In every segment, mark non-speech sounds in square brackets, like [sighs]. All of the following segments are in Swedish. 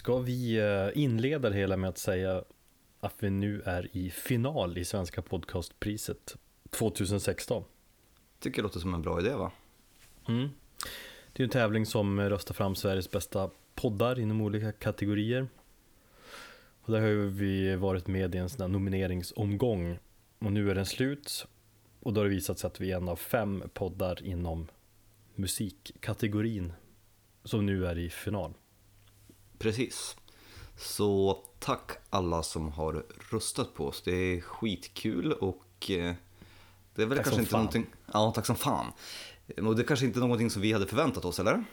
Ska vi eh, inleda det hela med att säga att vi nu är i final i Svenska podcastpriset 2016. Tycker det låter som en bra idé va? Mm. Det är en tävling som röstar fram Sveriges bästa poddar inom olika kategorier. Och där har vi varit med i en sån nomineringsomgång och nu är den slut. Och då har det visat sig att vi är en av fem poddar inom musikkategorin som nu är i final. Precis. Så tack alla som har röstat på oss. Det är skitkul och eh, det är väl Tack kanske inte fan. någonting... Ja, tack som fan. Och det är kanske inte någonting som vi hade förväntat oss, eller?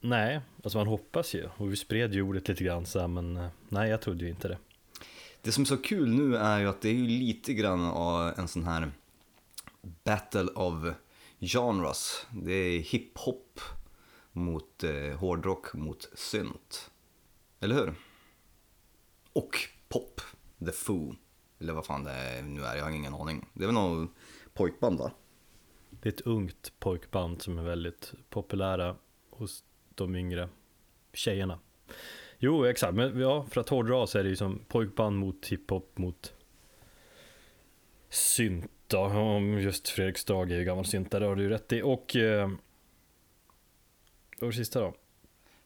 Nej, alltså man hoppas ju och vi spred ju ordet lite grann så men eh, nej jag trodde ju inte det. Det som är så kul nu är ju att det är ju lite grann av en sån här battle of genres. Det är hiphop mot eh, hårdrock mot synt. Eller hur? Och pop, The Foo. Eller vad fan det är, nu är, jag har ingen aning. Det är väl något pojkband va? Det är ett ungt pojkband som är väldigt populära hos de yngre tjejerna. Jo, exakt, men ja, för att hårdra så är det ju som pojkband mot hiphop mot synt då. Just Fredriksdag är ju gammal syntare, har du rätt i. Och eh, det sista då?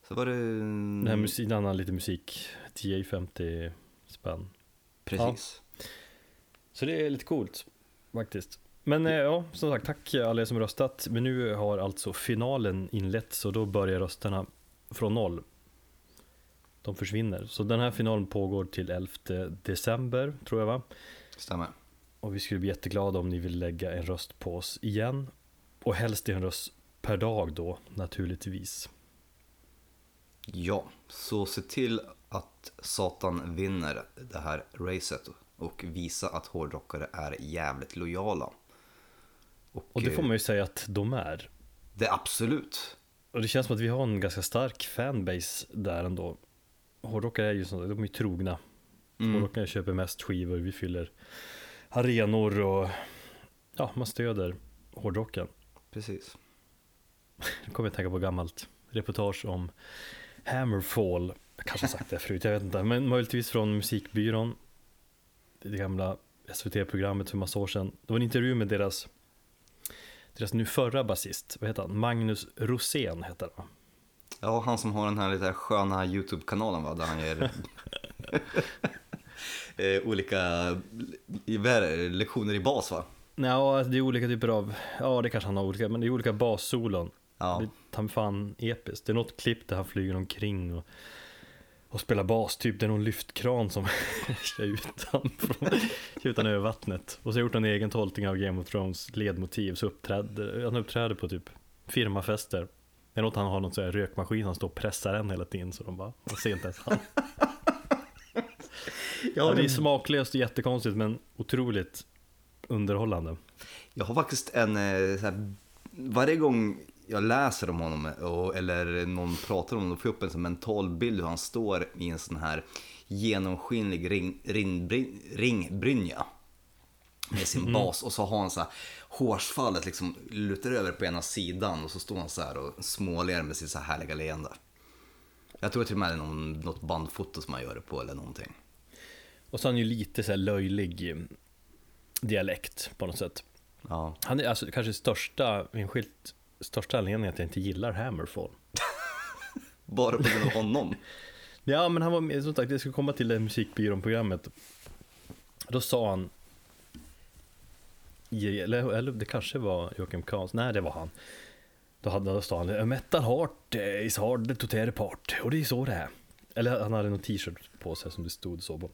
Så var det... Den här musik, en annan lite musik, TA 50 spänn. Precis. Så det är lite coolt faktiskt. Men eh, ja, som sagt, tack alla er som röstat. Men nu har alltså finalen inletts och då börjar rösterna från noll. De försvinner. Så den här finalen pågår till 11 december, tror jag va? Stämmer. Och vi skulle bli jätteglada om ni vill lägga en röst på oss igen. Och helst en röst per dag då, naturligtvis. Ja, så se till att Satan vinner det här racet och visa att hårdrockare är jävligt lojala. Och det får eh, man ju säga att de är. Det är absolut. Och det känns som att vi har en ganska stark fanbase där ändå. Hårdrockare är ju så, de är ju trogna. Mm. Hårdrockare köper mest skivor, vi fyller arenor och ja, man stöder hårdrocken. Precis. Nu kommer jag tänka på gammalt reportage om Hammerfall. Jag kanske sagt det förut, jag vet inte. Men möjligtvis från musikbyrån. Det gamla SVT-programmet för massa år sedan. Det var en intervju med deras, deras nu förra basist. Vad heter han? Magnus Rosén heter han. Ja, han som har den här lite sköna YouTube-kanalen va, där han ger [laughs] [laughs] eh, olika lektioner i bas va? Ja, det är olika typer av, ja det kanske han har olika, men det är olika bassolon. Ja, Det är ta fan episkt. Det är något klipp där han flyger omkring och, och spelar bas, typ det är någon lyftkran som [laughs] kör ut han från, kör ut han över vattnet. Och så har jag gjort en egen tolkning av Game of Thrones ledmotiv, så uppträder, han uppträder på typ firmafester. Det är något han har någon sån här rökmaskin, han står och pressar den hela tiden så de bara, man ser inte ens han. [laughs] Ja, det är smaklöst och jättekonstigt men otroligt underhållande. Jag har faktiskt en, eh, så här, varje gång jag läser om honom och, eller någon pratar om honom, då får jag upp en sån mental bild hur han står i en sån här genomskinlig ring, ring, ringbrynja med sin bas och så har han så här hårsfallet liksom lutar över på ena sidan och så står han så här och småler med sitt så här härliga leende. Jag tror till och med det är någon, något bandfoto som han gör det på eller någonting. Och så har han ju lite så löjlig eh, dialekt på något sätt. Ja, Han är alltså kanske största, enskilt största anledningen att jag inte gillar Hammerfall. [laughs] bara på grund av honom. [laughs] Ja, men han var med, som sagt, jag skulle komma till det musikbyrån-programmet. Då sa han, eller, eller det kanske var Joakim Kahns, nej det var han. Då, hade, då sa han, metal heart is hard to tear apart, och det är så det är. Eller han hade någon t-shirt på sig som det stod så på.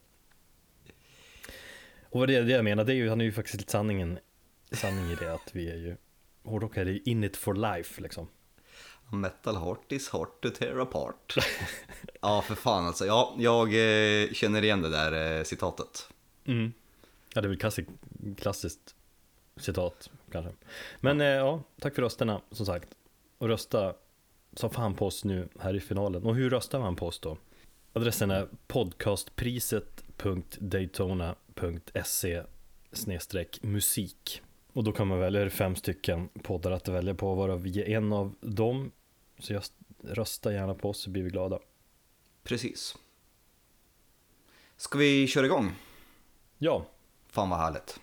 Och vad det är det jag menar, det är ju, han är ju faktiskt lite sanningen, sanning i det att vi är ju, hårdrockare är ju in it for life liksom. Metal heart is hard to tear apart. [laughs] ja, för fan alltså. Ja, jag eh, känner igen det där eh, citatet. Mm. Ja, det är väl klassiskt, klassiskt citat kanske. Men eh, ja, tack för rösterna som sagt. Och rösta som fan på oss nu här i finalen. Och hur röstar man på oss då? Adressen är podcastpriset.daytona.se musik. Och då kan man välja fem stycken poddar att välja på, varav vi är en av dem. Så just rösta gärna på oss så blir vi glada. Precis. Ska vi köra igång? Ja, Fan vad härligt.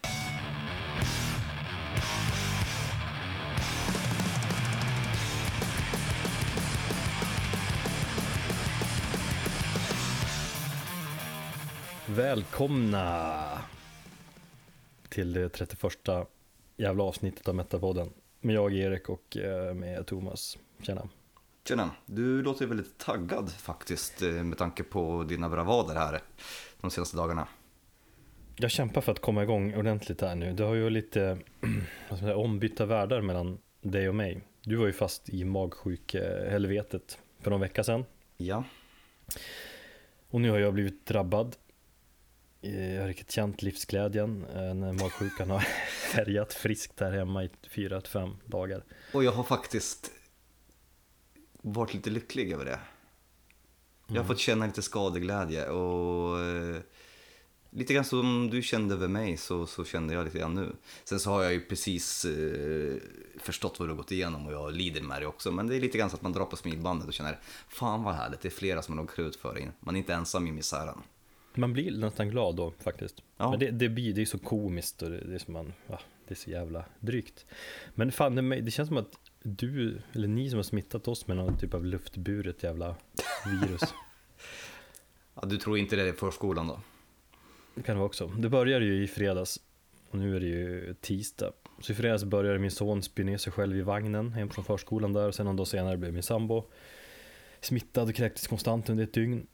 välkomna till det 31 jävla avsnittet av Metapodden. Med jag Erik och eh, med Thomas. Tjena. Tjena, du låter väldigt taggad faktiskt eh, med tanke på dina bravader här de senaste dagarna. Jag kämpar för att komma igång ordentligt här nu. Det har ju lite [clears throat] säga, ombytta världar mellan dig och mig. Du var ju fast i magsjuk-helvetet för någon vecka sedan. Ja, Och nu har jag blivit drabbad. Eh, Jag har riktigt känt livsglädjen eh, när magsjukan har [laughs] härjat friskt här hemma i fyra till fem dagar. och jag har faktiskt varit lite lycklig över det. Jag har fått känna lite skadeglädje och eh, lite grann som du kände över mig så, så kände jag lite grann nu. Sen så har jag ju precis eh, förstått vad du har gått igenom och jag lider med det också. Men det är lite grann så att man drar på smilbandet och känner fan vad härligt, det är flera som har råkat ut för det. Man är inte ensam i misären. Man blir nästan glad då faktiskt. Ja. Men det, det blir, det är så komiskt och det, det är som man, ja, det är så jävla drygt. Men fan, det, det känns som att du, eller ni som har smittat oss med någon typ av luftburet jävla virus. [laughs] Ja, du tror inte det är förskolan då? Det kan det vara också. Det började ju i fredags och nu är det ju tisdag. Så i fredags började min son spy ner sig själv i vagnen hem från förskolan där och sen någon dag senare blev min sambo smittad och kräktes konstant under ett dygn.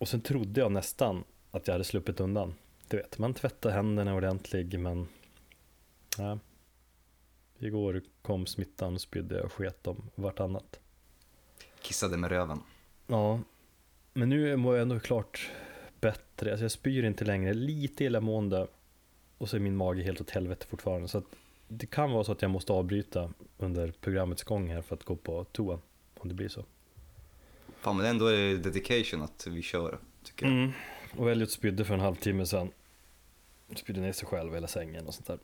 Och sen trodde jag nästan att jag hade sluppit undan. Du vet, man tvättar händerna ordentligt men nej. Igår kom smittan och spydde och sket om vartannat. Kissade med röven. Ja, men nu mår jag ändå klart bättre. Alltså jag spyr inte längre, lite illamående och så är min mage helt åt helvete fortfarande. Så det kan vara så att jag måste avbryta under programmets gång här för att gå på toa. Om det blir så. Fan men ändå är det dedication att vi kör, tycker jag. Mm. Och Elliot spydde för en halvtimme sedan. Spydde ner sig själv i hela sängen och sånt där.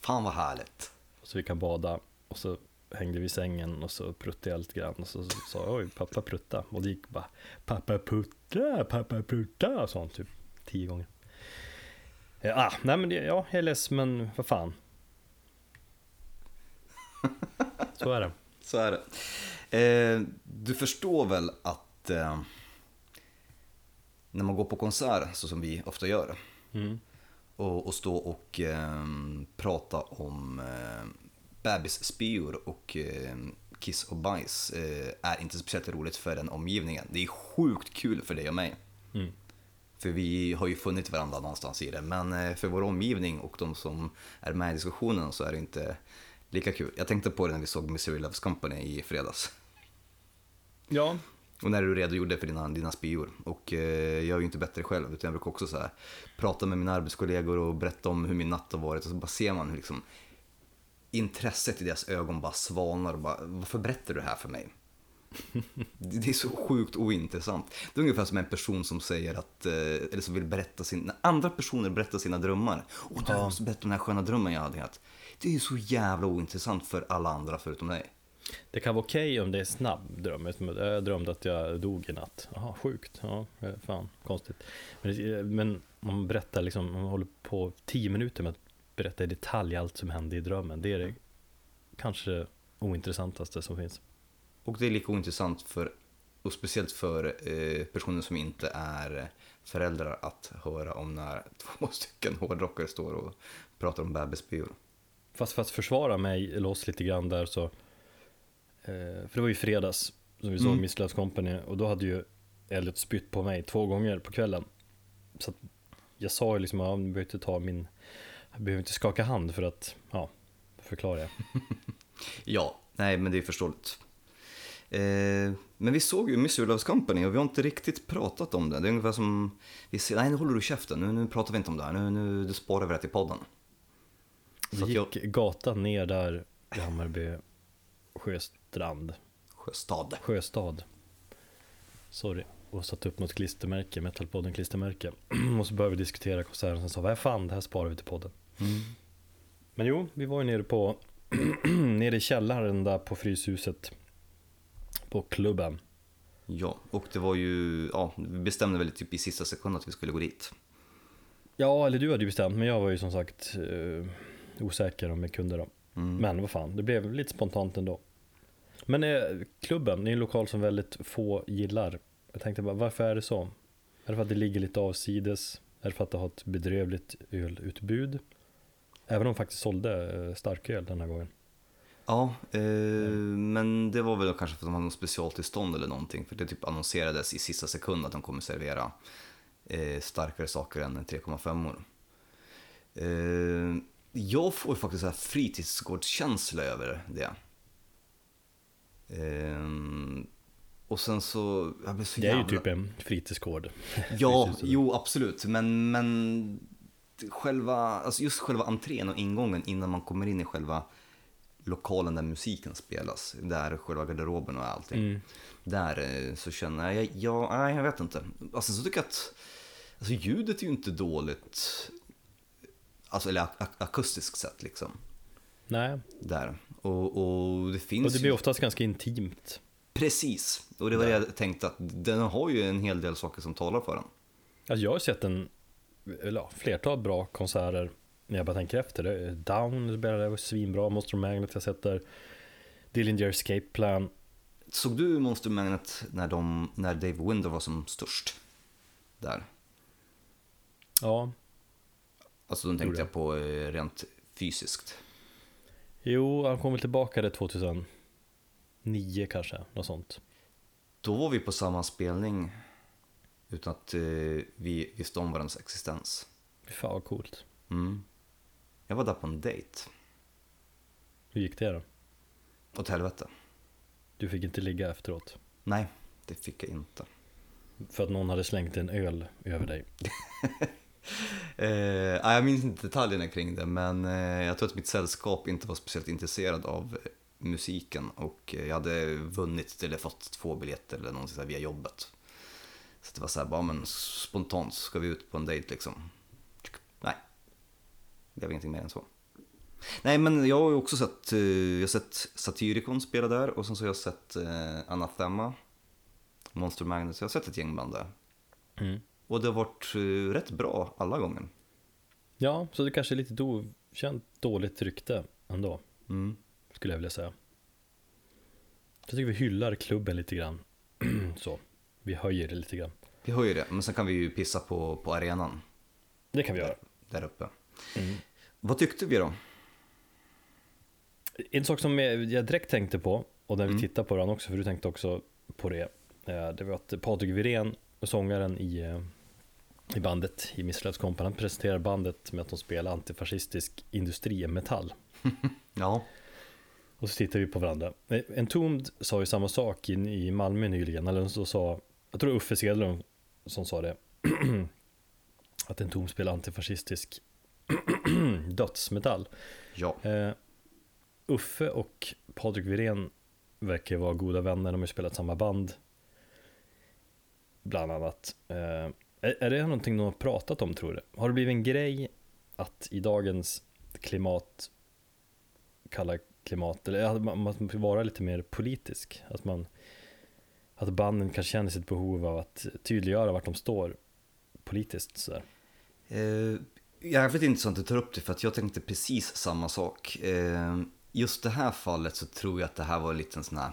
Fan vad härligt. Så vi kan bada och så hängde vi i sängen och så pruttade jag lite grann och så sa jag oj pappa prutta och det gick bara pappa putta, pappa prutta sa han typ tio gånger. Ja, ah, nej men det, ja, jag är less men vad fan. [laughs] Så är det. Så är det. Eh, du förstår väl att eh, när man går på konsert, så som vi ofta gör, Mm. och, och stå och eh, prata om eh, bebisspyor och eh, kiss och bajs eh, är inte speciellt roligt för den omgivningen. Det är sjukt kul för dig och mig. Mm. För vi har ju funnit varandra någonstans i det. Men eh, för vår omgivning och de som är med i diskussionen så är det inte lika kul. Jag tänkte på det när vi såg Misery Loves Company i fredags. Ja, Och när du redogjorde för dina, dina spyor. Och eh, jag är ju inte bättre själv, utan jag brukar också så här, prata med mina arbetskollegor och berätta om hur min natt har varit. Och så bara ser man hur liksom, intresset i deras ögon bara svalnar och bara, varför berättar du det här för mig? Det är så sjukt ointressant. Det är ungefär som en person som säger att, eh, eller som vill berätta sin, andra personer berättar sina drömmar. Och du måste berätta om den här sköna drömmen jag hade haft. Det är så jävla ointressant för alla andra förutom dig. Det kan vara okej om det är snabb dröm. Jag drömde att jag dog i natt. Jaha, sjukt. Ja, eh, fan, konstigt. Men, det- men om man berättar liksom, om man håller på tio minuter med att berätta i detalj allt som hände i drömmen. Det är det kanske ointressantaste som finns. Och det är lika ointressant för, och speciellt för eh, personer som inte är föräldrar att höra om när [laughs] två stycken hårdrockare står och pratar om bebisspyor. Fast för att försvara mig eller oss lite grann där så, eh, för det var ju fredags som vi såg Mm. Miss Loves Company och då hade ju Elliot spytt på mig två gånger på kvällen. Så jag sa ju liksom, ja, behöver inte ta min, jag behöver inte skaka hand för att, ja, förklara jag. [laughs] Ja, nej men det är förståeligt. Eh, men vi såg ju Misery Loves Company och vi har inte riktigt pratat om det. Det är ungefär som, vi ser, nej nu håller du käften, nu, nu pratar vi inte om det här, nu, nu det sparar vi det till podden. Så Vi att jag, gick gatan ner där i Hammarby Sjöstrand, Sjöstad. Sjöstad. Sorry. Och satte upp något klistermärke, Metalpodden klistermärke. [clears throat] och så började vi diskutera konserten och sen sa vad fan, det här sparar vi till podden. Men jo, vi var ju nere på [clears throat] nere i källaren där på Fryshuset på klubben. Ja, och det var ju, ja, vi bestämde väl typ i sista sekund att vi skulle gå dit. Ja, eller du hade ju bestämt, men jag var ju som sagt eh, osäker om jag kunde då. Mm. Men vad fan, det blev lite spontant ändå. Men eh, klubben, det är en lokal som väldigt få gillar. Jag tänkte bara, varför är det så? Är det för att det ligger lite avsides? Är det för att det har ett bedrövligt ölutbud? Även om de faktiskt sålde eh, starköl den här gången. Ja, eh, men det var väl kanske för att de hade något specialtillstånd eller någonting. För det typ annonserades i sista sekund att de kommer servera eh, starkare saker än 3,5 eh, Jag får faktiskt så här fritidsgårdskänsla över det. Eh, och sen så, jag blev så Det är ju jävla... typ en fritidsgård. [laughs] Ja, jo absolut. Men, men själva, alltså just själva entrén och ingången innan man kommer in i själva lokalen där musiken spelas, där själva garderoben och allting. Mm. Där eh, så känner jag, ja, nej jag vet inte. Alltså så tycker jag att, alltså ljudet är ju inte dåligt, alltså eller ak- akustiskt sett liksom. Nej, Där. Och, och det finns och det blir ju, oftast ganska intimt. precis. Och det var det jag tänkte att den har ju en hel del saker som talar för den. Alltså jag har sett en, eller ja, flertal bra konserter när jag bara tänker efter. Det är Down spelade, var svinbra, Monster Magnet jag sett där. Dillinger Escape Plan. Såg du Monster Magnet när, de, när Dave Winder var som störst? Där. Ja, Alltså då tänkte jag på eh, rent fysiskt. Jo, han kom väl tillbaka det 2009 kanske, något sånt. Då var vi på samma spelning utan att eh, vi visste om varandras existens. Fan vad coolt. Mm. Jag var där på en dejt. Hur gick det då? Åt helvete. Du fick inte ligga efteråt. Nej, det fick jag inte. För att någon hade slängt en öl över dig. [laughs] [laughs] Eh, jag minns inte detaljerna kring det, men eh, jag tror att mitt sällskap inte var speciellt intresserad av eh, musiken och eh, jag hade vunnit eller fått två biljetter eller någonting så här via jobbet. Så det var så här, bara men spontant ska vi ut på en dejt liksom. Nej, det var ingenting mer än så. Nej, men jag har ju också sett, jag har sett Satyricon spela där och sen så har jag sett Anathema, Monster Magnus, jag har sett ett gäng band där. Mm. Och det har varit eh, rätt bra alla gånger. Ja, så det kanske är lite do, känt dåligt rykte ändå, Mm. skulle jag vilja säga. Jag tycker vi hyllar klubben lite grann. [clears throat] så, vi höjer det lite grann. Vi ju det, men sen kan vi ju pissa på, på arenan Det kan vi göra. där uppe. Mm. Vad tyckte vi då? En sak som jag direkt tänkte på, och när vi Mm. tittar på den också, för du tänkte också på det, eh, det var att Patrik Wirén, sångaren i, eh, i bandet, i Company, han presenterar bandet med att de spelar antifascistisk industrimetall. [laughs] Ja, Och så tittar vi på varandra. Eh, Entombed sa ju samma sak i, i Malmö nyligen, eller så sa, jag tror Uffe Sedlund som sa det, [clears throat] att Entombed spelar antifascistisk [clears throat] dödsmetall. ja. Eh, Uffe och Patrik Wirén verkar vara goda vänner, de har ju spelat samma band. Bland annat. Eh, är, är det någonting de har pratat om tror du? Har det blivit en grej att i dagens klimat, kalla klimat, eller att man, man vara lite mer politisk? Att man att banden kanske känner sitt behov av att tydliggöra vart de står politiskt sådär. Eh, jävligt intressant att du tar upp det, för att jag tänkte precis samma sak. Eh, just det här fallet så tror jag att det här var en sån här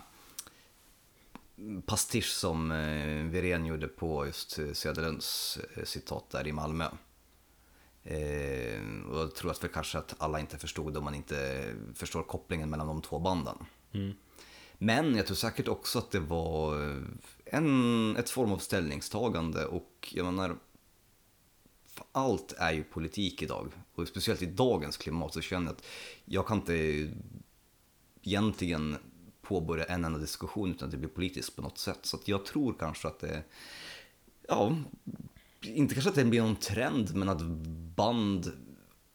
pastisch som eh, Wirén gjorde på just eh, Söderlunds eh, citat där i Malmö. Eh, och jag tror att för kanske att alla inte förstod om man inte förstår kopplingen mellan de två banden. Mm. Men jag tror säkert också att det var en, ett form av ställningstagande och jag menar, allt är ju politik idag. Och speciellt i dagens klimat så känner jag att jag kan inte egentligen påbörja en enda diskussion utan att det blir politiskt på något sätt. Så jag tror kanske att det, ja, inte kanske att det blir någon trend, men att band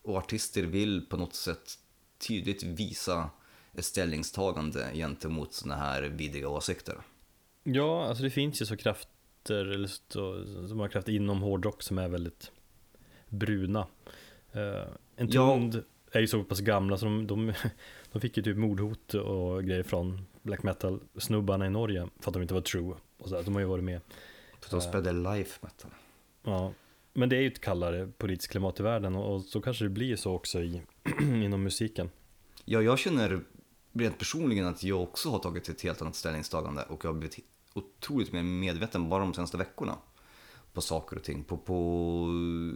och artister vill på något sätt tydligt visa ett ställningstagande gentemot sådana här vidriga åsikter. Ja, alltså det finns ju så krafter, eller så, så många krafter inom hårdrock som är väldigt bruna. Uh, Entombed är ju så pass gamla så de, de, De fick ju typ mordhot och grejer från black metal-snubbarna i Norge för att de inte var true. Och så där. De har ju varit med. För de spelade life metal. Ja, men det är ju ett kallare politiskt klimat i världen och, och så kanske det blir så också i, [clears throat] inom musiken. Ja, jag känner rent personligen att jag också har tagit ett helt annat ställningstagande och jag har blivit otroligt mer medveten bara de senaste veckorna på saker och ting, på, på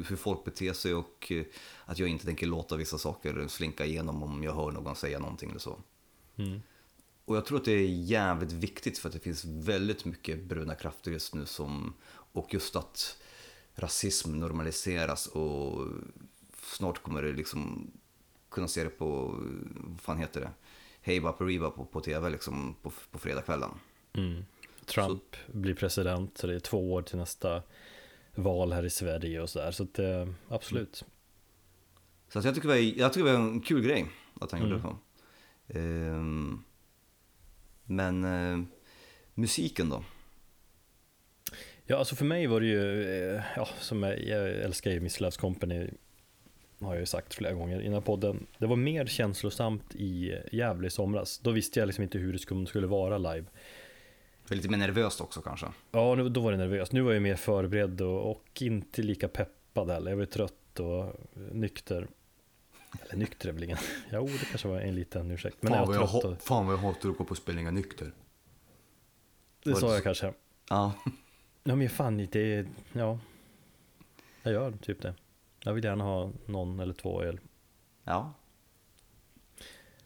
hur folk beter sig och eh, att jag inte tänker låta vissa saker slinka igenom om jag hör någon säga någonting eller så. Mm. Och jag tror att det är jävligt viktigt för att det finns väldigt mycket bruna krafter just nu som, och just att rasism normaliseras och snart kommer det liksom kunna se det på, vad fan heter det, Hey Baperiba på, på tv liksom på, på fredagskvällen. Mm. Trump blir president, så det är två år till nästa val här i Sverige och sådär. Så att eh, absolut. Så att jag, tycker det var, jag tycker det var en kul grej att han Mm. gjorde så. Ehm, men eh, musiken då? Ja, alltså för mig var det ju, eh, ja, som jag, jag älskar ju Miss Loves Company, har jag ju sagt flera gånger innan podden. Det var mer känslosamt i Gävle i somras. Då visste jag liksom inte hur det skulle vara live. Det är lite mer nervöst också kanske. Ja, nu- då var det nervöst. Nu var jag mer förberedd och, och inte lika peppad heller. Jag var ju trött och nykter. Eller nykter är väl ingen... [laughs] Jo, det kanske var en liten ursäkt. Men jag var trött och, fan vad jag hatar att gå på spelningar nykter. Det Var sa det jag kanske. Ja, Ja, men fan, det är... Ja. Jag gör typ det. Jag vill gärna ha någon eller två öl. ja.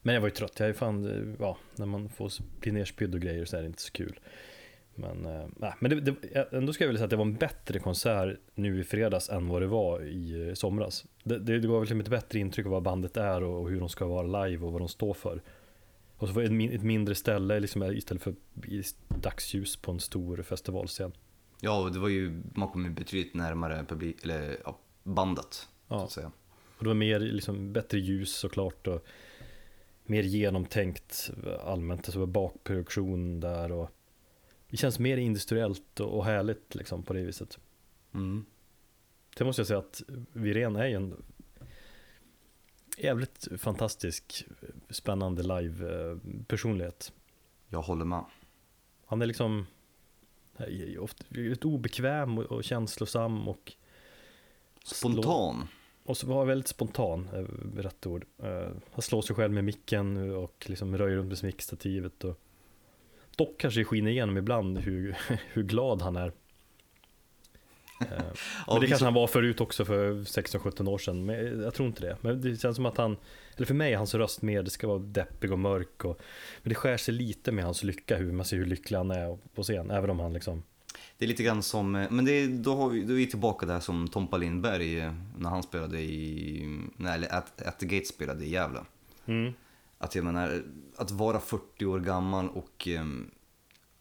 Men jag var ju trött. Jag är fan... Ja, när man får bli nerspydd och grejer så är det inte så kul. Men, eh, nej, men det, det, ändå ska jag vilja säga att det var en bättre konsert nu i fredags än vad det var i eh, somras. Det, det, det gav liksom ett bättre intryck av vad bandet är och, och hur de ska vara live och vad de står för. Och så var det ett, ett mindre ställe liksom, istället för dagsljus på en stor festivalscen. Ja, och det var ju, man kom ju betydligt närmare publik, eller ja, bandet. Så Ja, att säga. och det var mer, liksom, bättre ljus såklart och mer genomtänkt allmänt. Alltså bakproduktion där och det känns mer industriellt och, härligt liksom på det viset. Mm. Sen måste jag säga att Virén är ju en jävligt fantastisk, spännande live-personlighet. Jag håller med. Han är liksom eh, ofta ett obekväm och, och känslosam och, Spontan. Och så var väldigt spontan, är rätt ord. Eh, Han slår sig själv med micken och liksom röjer runt med smickstativet. Och dock kanske det skiner igenom ibland hur, [laughs] hur glad han är. Eh, [laughs] Ja, Men det kanske så- han var förut också för 16-17 år sedan, men jag tror inte det. Men det känns som att han, eller för mig är hans röst mer, det ska vara deppig och mörk och, men det skär sig lite med hans lycka, hur man ser hur lycklig han är på scen, även om han liksom, Det är lite grann som, eh, men det då, har vi, då är vi tillbaka där som Tompa Lindberg eh, när han spelade i, nej, eller at, at the Gate spelade i Gävle. Att jag menar, att vara 40 år gammal och em,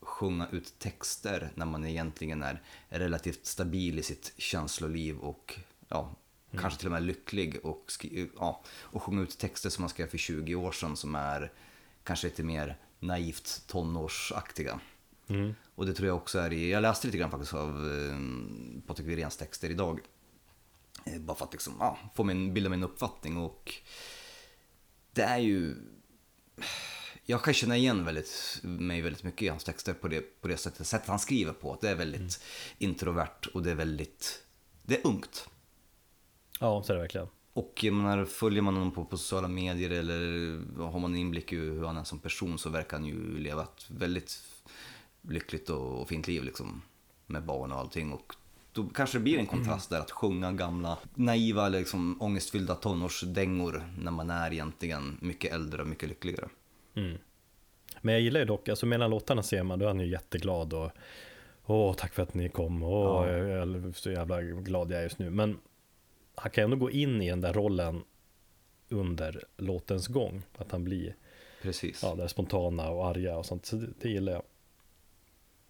sjunga ut texter när man egentligen är relativt stabil i sitt känsloliv och ja, kanske till och med lycklig och, ja, och sjunga ut texter som man skrev för 20 år sedan som är kanske lite mer naivt tonårsaktiga. Mm. Och det tror jag också är i, jag läste lite grann faktiskt av eh, Patrik Wiréns texter idag. Eh, bara för att liksom, ja, få min, bilda min uppfattning och det är ju, jag kan känna igen väldigt, mig väldigt mycket i hans texter på det, på det sättet, sättet han skriver på. Att det är väldigt introvert och det är väldigt, det är ungt. ja så är det verkligen. Och jag menar, följer man honom på, på sociala medier eller har man inblick i hur han är som person så verkar han ju leva ett väldigt lyckligt och, och fint liv liksom. Med barn och allting. Och då kanske det blir en kontrast där att sjunga gamla naiva eller liksom ångestfyllda tonårsdängor när man är egentligen mycket äldre och mycket lyckligare. Mm. Men jag gillar ju dock, alltså mellan låtarna ser man, då är han ju jätteglad och Åh, tack för att ni kom, åh, Ja. jag är så jävla glad jag är just nu. Men han kan ändå gå in i den där rollen under låtens gång. Att han blir Precis. ja, det spontana och arga och sånt. Så det, det gillar jag.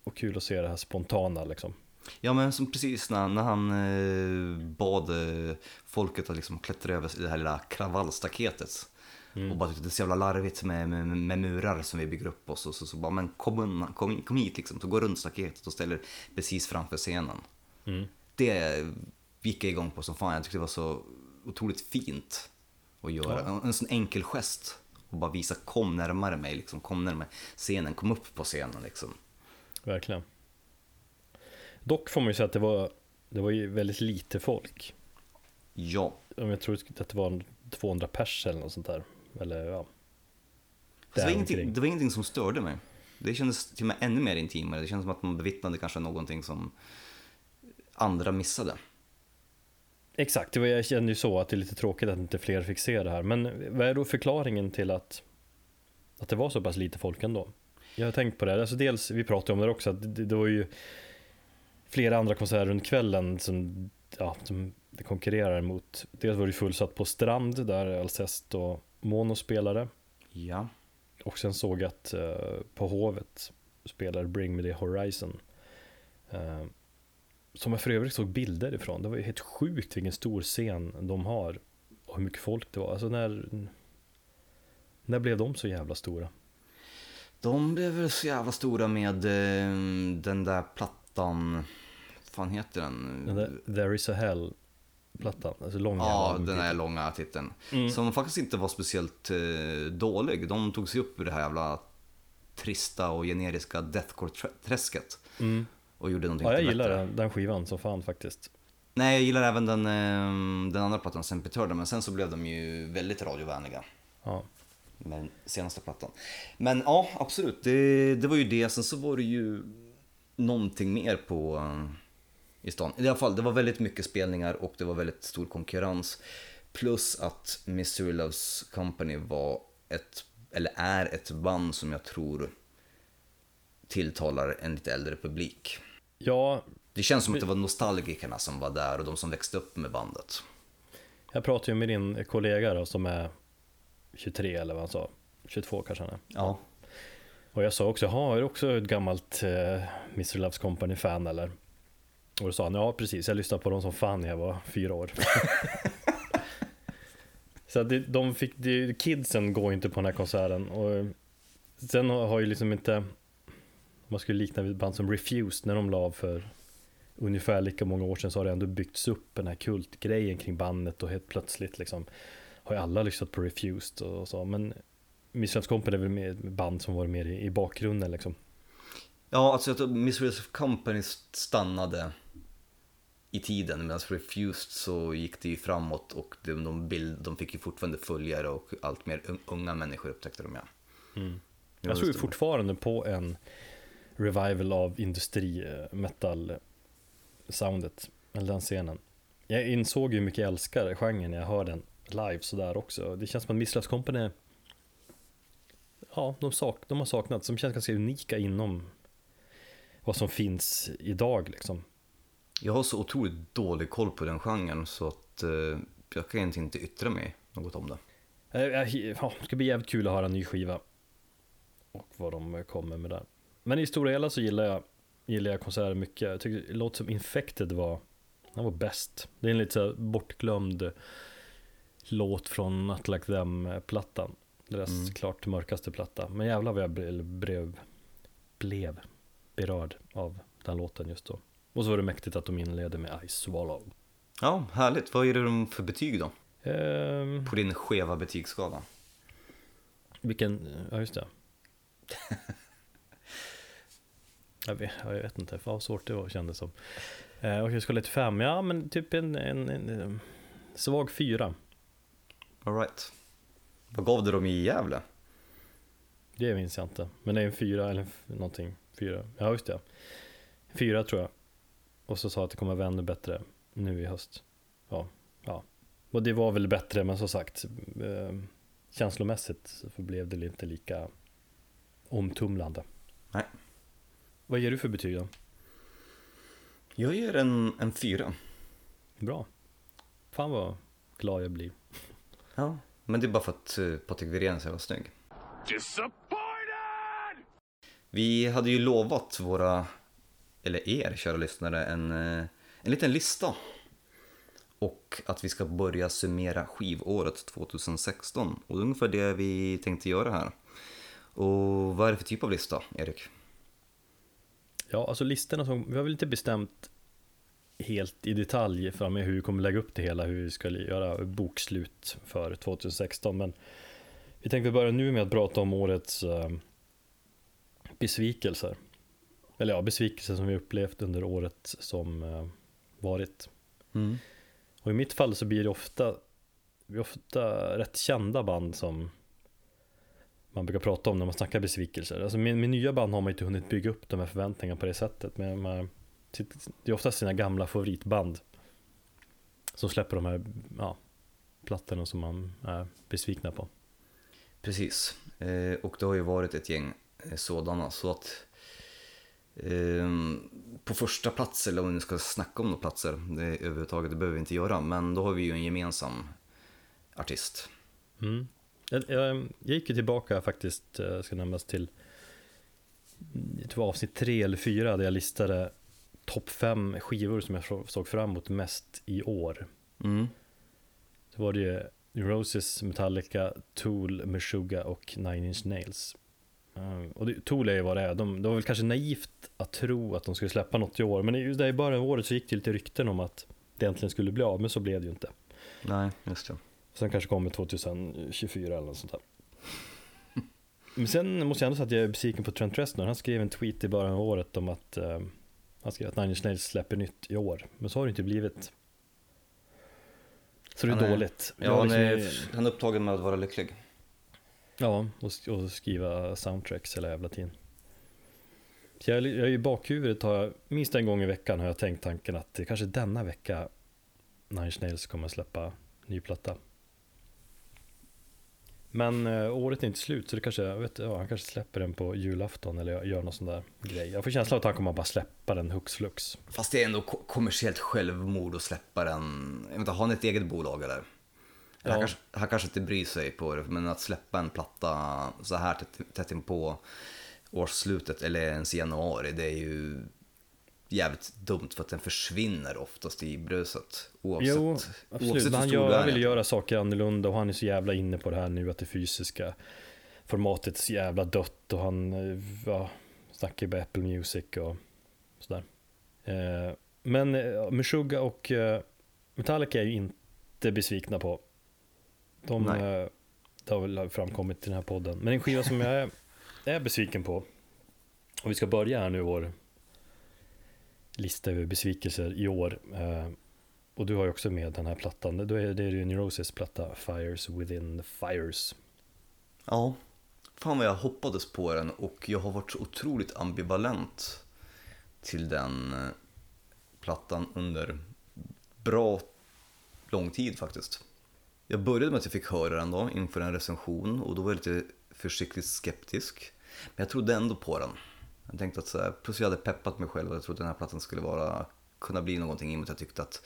Och kul att se det här spontana liksom. Ja men som precis när, när han eh, bad eh, folket att liksom klättra över det här lilla kravallstaketet. Och bara tyckte det är så jävla larvigt med, med, med murar som vi bygger upp oss. Och så, så bara, men kom, undan, kom, kom hit liksom. Så gå runt staketet och ställer precis framför scenen. Mm. Det gick jag igång på som fan. Jag tyckte det var så otroligt fint att göra. Ja. En, en sån enkel gest och bara visa kom närmare mig, liksom, kom närmare scenen, kom upp på scenen liksom. Verkligen. Dock får man ju säga att det var, det var ju väldigt lite folk. Ja, jag tror att det var 200 pers eller något sånt där. Eller ja. det var, ingenting, det var ingenting som störde mig. Det kändes till och med ännu mer intimare. Det kändes som att man bevittnade kanske någonting som andra missade. Exakt, det var, jag kände ju så att det är lite tråkigt att inte fler fick se det här. Men vad är då förklaringen till att, att det var så pass lite folk ändå? Jag har tänkt på det, alltså dels, vi pratade om det också, att det, det var ju flera andra konserter runt kvällen som, ja, som det konkurrerar mot. Dels var det fullsatt på Strand där Alcest och Mono spelade. Ja, Och sen såg jag att eh, på Hovet spelar Bring Me The Horizon. Eh, som jag för övrigt såg bilder ifrån. Det var ju helt sjukt vilken stor scen de har. Och hur mycket folk det var. Alltså när, när blev de så jävla stora? De blev väl så jävla stora med eh, den där plattan, vad fan heter den? Den där There Is A Hell plattan. Alltså lång Ja, den här långa titeln. Mm. Som faktiskt inte var speciellt eh, dålig. De tog sig upp ur det här jävla trista och generiska deathcore-träsket. Mm. Och gjorde någonting Ja, jag gillar den, den skivan så fan faktiskt. Nej, jag gillar även den, eh, den andra plattan, Sempitörda, men sen så blev de ju väldigt radiovänliga. Ja. Med den senaste plattan. Men ja, absolut. Det, det var ju det. Sen så var det ju någonting mer på eh, i stan. I alla fall, det var väldigt mycket spelningar och det var väldigt stor konkurrens. Plus att Mystery Loves Company var ett, eller är ett band som jag tror tilltalar en lite äldre publik. ja, Det känns som att det var nostalgikerna som var där och de som växte upp med bandet. jag pratade ju med din kollega då som är 23 eller vad han sa. 22 kanske han är. Ja. Och jag sa också, jaha, är du också ett gammalt eh, Mr. Loves Company-fan eller? Och då sa han, ja precis, jag lyssnade på dem som fan när jag var fyra år. [laughs] Så det, de fick, det, kidsen går inte på den här konserten. Och sen har, har ju liksom inte, man skulle likna vid band som Refused, när de la av för ungefär lika många år sedan så har det ändå byggts upp den här kultgrejen kring bandet och helt plötsligt liksom har ju alla lyssnat på Refused och så. Men Mr. Company är väl ett band som var mer i, i bakgrunden liksom. Ja, alltså jag tror Company stannade i tiden medan Refused så gick det ju framåt och de, de, bild, de fick ju fortfarande följare och allt mer un- unga människor upptäckte de ja. Var Jag tror ju fortfarande på en revival av industri eh, metal soundet, eller den scenen. Jag insåg ju hur mycket jag älskar genren när jag hör den live sådär också. Det känns som att Misslas Company, ja, de, sak, de har saknats. De känns ganska unika inom vad som finns idag liksom. Jag har så otroligt dålig koll på den genren så att eh, jag kan egentligen inte yttra mig något om det. Eh, Ja, det ska bli jävligt kul att höra en ny skiva. Och vad de kommer med där. Men i stora hela så gillar jag, gillar jag konserter mycket. Jag tycker låter som Infected var, han var bäst. Det är en lite så bortglömd låt från Not Like Them-plattan. Deras Mm. klart mörkaste platta. Men jävlar vad jag blev, blev, blev berörd av den låten just då. Och så var det mäktigt att de inledde med I Swallow. Ja, härligt. Vad ger du för betyg då? Ehm, På din skeva betygsskala? Vilken, ja just det. [laughs] jag, vet, ja, jag vet inte, fan vad svårt det var kändes som. Eh, och jag skulle till fem, ja men typ en, en, en, en svag fyra. All right. Vad gav du dem i Gävle? Det minns jag inte. Men det är en fyra eller någonting. Fyra, ja just det. Fyra tror jag. Och så sa att det kommer vara ännu bättre nu i höst. Ja, ja. Och det var väl bättre, men som sagt. Eh, känslomässigt så blev det inte lika omtumlande. Nej. Vad ger du för betyg då? Jag ger en, en fyra. Bra. Fan vad glad jag blir. Ja. Men det är bara för att uh, Patrik Wirén är så jävla snygg. Disappointed! Vi hade ju lovat våra, eller er kära lyssnare, en, eh, en liten lista. Och att vi ska börja summera skivåret 2016. Och det är ungefär det vi tänkte göra här. Och vad är det för typ av lista, Erik? Ja, alltså listorna som, vi har väl inte bestämt helt i detalj för med hur vi kommer lägga upp det hela, hur vi ska göra bokslut för 2016. Men Vi tänkte börja nu med att prata om årets uh, besvikelser. Eller ja, besvikelser som vi upplevt under året som uh, varit. Mm. Och i mitt fall så blir det ofta, det ofta rätt kända band som man brukar prata om när man snackar besvikelser. Alltså med, med nya band har man inte hunnit bygga upp de här förväntningarna på det sättet. Men man, det är oftast sina gamla favoritband som släpper de här ja, plattorna som man är besvikna på. Precis, eh, och det har ju varit ett gäng eh, sådana. Så att eh, på första plats, eller om vi ska snacka om några platser, det överhuvudtaget, det behöver vi inte göra, men då har vi ju en gemensam artist. Mm. Jag, jag, jag, gick ju tillbaka faktiskt, eh, ska nämnas till, det var avsnitt tre eller fyra där jag listade topp fem skivor som jag såg fram emot mest i år. Mm. Så var det ju Roses, Metallica, Tool, Meshuggah och Nine Inch Nails. Uh, och det, Tool är ju vad det är, de, det var väl kanske naivt att tro att de skulle släppa något i år, men just där i början av året så gick det lite rykten om att det äntligen skulle bli av, men så blev det ju inte. Nej, just det. Sen kanske kommer 2024 eller något sånt där. Men sen måste jag ändå säga att jag är besviken på Trent Reznor. Han skrev en tweet i början av året om att uh, han skrev att Nine Inch Nails släpper nytt i år. Men så har det inte blivit. Så det är han är, dåligt. Ja, han är, han är upptagen med att vara lycklig. Ja, och, och skriva soundtracks hela jävla tiden. Så jag, jag är i bakhuvudet har jag, minst en gång i veckan har jag tänkt tanken att det kanske denna vecka Nine Inch Nails kommer släppa ny platta. Men eh, året är inte slut så det kanske, jag vet, ja, han kanske släpper den på julafton eller gör någon sån där grej. Jag får känslan av att han kommer bara släppa den hux flux. Fast det är ändå kommersiellt självmord att släppa den. Jag vet inte, har han ett eget bolag eller? Ja. Han, kanske, han kanske inte bryr sig på det, men att släppa en platta så här tätt, tätt in på årsslutet eller ens i januari, det är ju jävligt dumt för att den försvinner oftast i bruset. Oavsett, jo, absolut. Oavsett han gör, vill göra saker annorlunda och han är så jävla inne på det här nu att det fysiska formatet är så jävla dött och han ja, snackar ju på Apple Music och sådär. Eh, men eh, Meshuggah och eh, Metallica är ju inte besvikna på. De, eh, det har väl framkommit i den här podden. Men en skiva som jag är, är besviken på, och vi ska börja här nu vår lista över besvikelser i år. Eh, och du har ju också med den här plattan. Det är, det ju Neurosis platta Fires Within the Fires. Ja, fan vad jag hoppades på den och jag har varit så otroligt ambivalent till den eh, plattan under bra lång tid faktiskt. Jag började med att jag fick höra den då inför en recension och då var jag lite försiktigt skeptisk. Men jag trodde ändå på den. Jag tänkte att så här, plus jag hade peppat mig själv och jag trodde att den här plattan skulle vara, kunna bli någonting i och med att jag tyckte att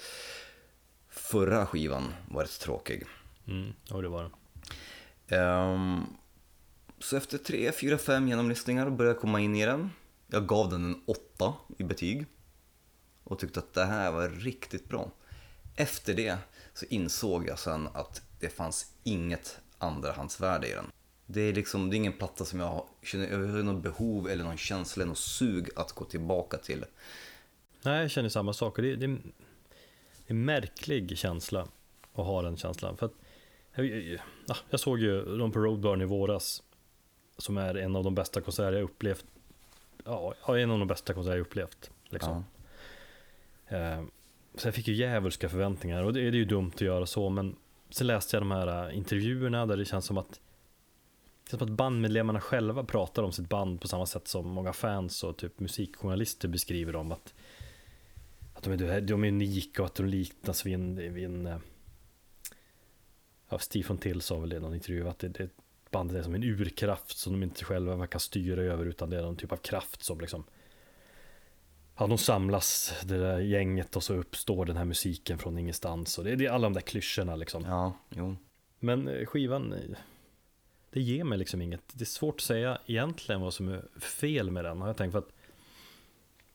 förra skivan var rätt tråkig. Mm, ja det var den. Um, så efter tre, fyra, fem genomlyssningar började jag komma in i den. Jag gav den en åtta i betyg. Och tyckte att det här var riktigt bra. Efter det så insåg jag sen att det fanns inget andrahandsvärde i den. Det är liksom, det är ingen platta som jag känner jag har någon behov eller någon känsla eller någon sug att gå tillbaka till. Nej, jag känner samma sak. Det är, det är en märklig känsla att ha den känslan. För att, jag, jag såg ju dem på Roadburn i våras. Som är en av de bästa konserter jag upplevt. Ja, en av de bästa konserter jag upplevt. Liksom. Ja. Eh, så jag fick ju djävulska förväntningar och det är ju dumt att göra så. Men sen läste jag de här intervjuerna där det känns som att det känns som att bandmedlemmarna själva pratar om sitt band på samma sätt som många fans och typ musikjournalister beskriver dem. Att, att de, är, de är unika och att de liknas vid en, vid en eh, ja, Steve Till sa väl det i någon intervju att det, det, bandet är som en urkraft som de inte själva kan styra över utan det är någon typ av kraft som liksom Ja, de samlas, det där gänget och så uppstår den här musiken från ingenstans och det, det är alla de där klyschorna liksom. Ja, jo. Men eh, skivan eh, det ger mig liksom inget. Det är svårt att säga egentligen vad som är fel med den har jag tänkt för att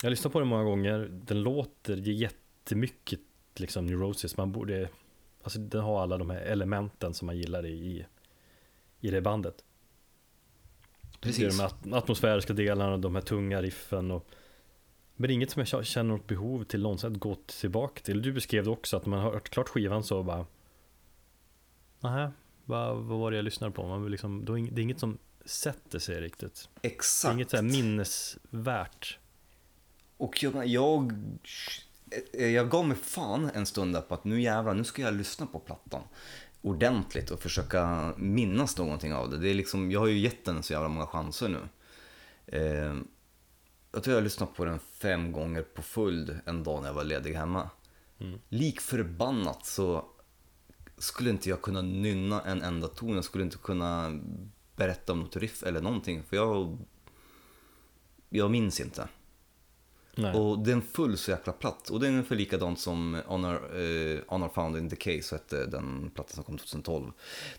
jag har lyssnat på den många gånger. Den låter jättemycket liksom Neurosis. Man borde, alltså den har alla de här elementen som man gillar i, i det bandet. Precis. De atmosfäriska delarna, de här tunga riffen och men inget som jag känner något behov till någonsin att gå tillbaka till. Du beskrev det också att när man har hört klart skivan så bara Nej, vad, vad var det jag lyssnade på? Man liksom, det är inget som sätter sig riktigt. Det är Exakt. inget så minnesvärt. Och jag, jag, jag gav mig fan en stund där på att nu jävlar, nu ska jag lyssna på plattan ordentligt och försöka minnas någonting av det. det är liksom, jag har ju gett den så jävla många chanser nu. Eh, jag tror jag har lyssnat på den fem gånger på full en dag när jag var ledig hemma. Mm. Lik förbannat så skulle inte jag kunna nynna en enda ton. Jag skulle inte kunna berätta om något riff eller någonting. För jag, jag minns inte. Nej. Och den föll så jäkla platt. Och det är ungefär likadant som Honor, eh, Honor Found in Decay, så hette den plattan som kom 2012.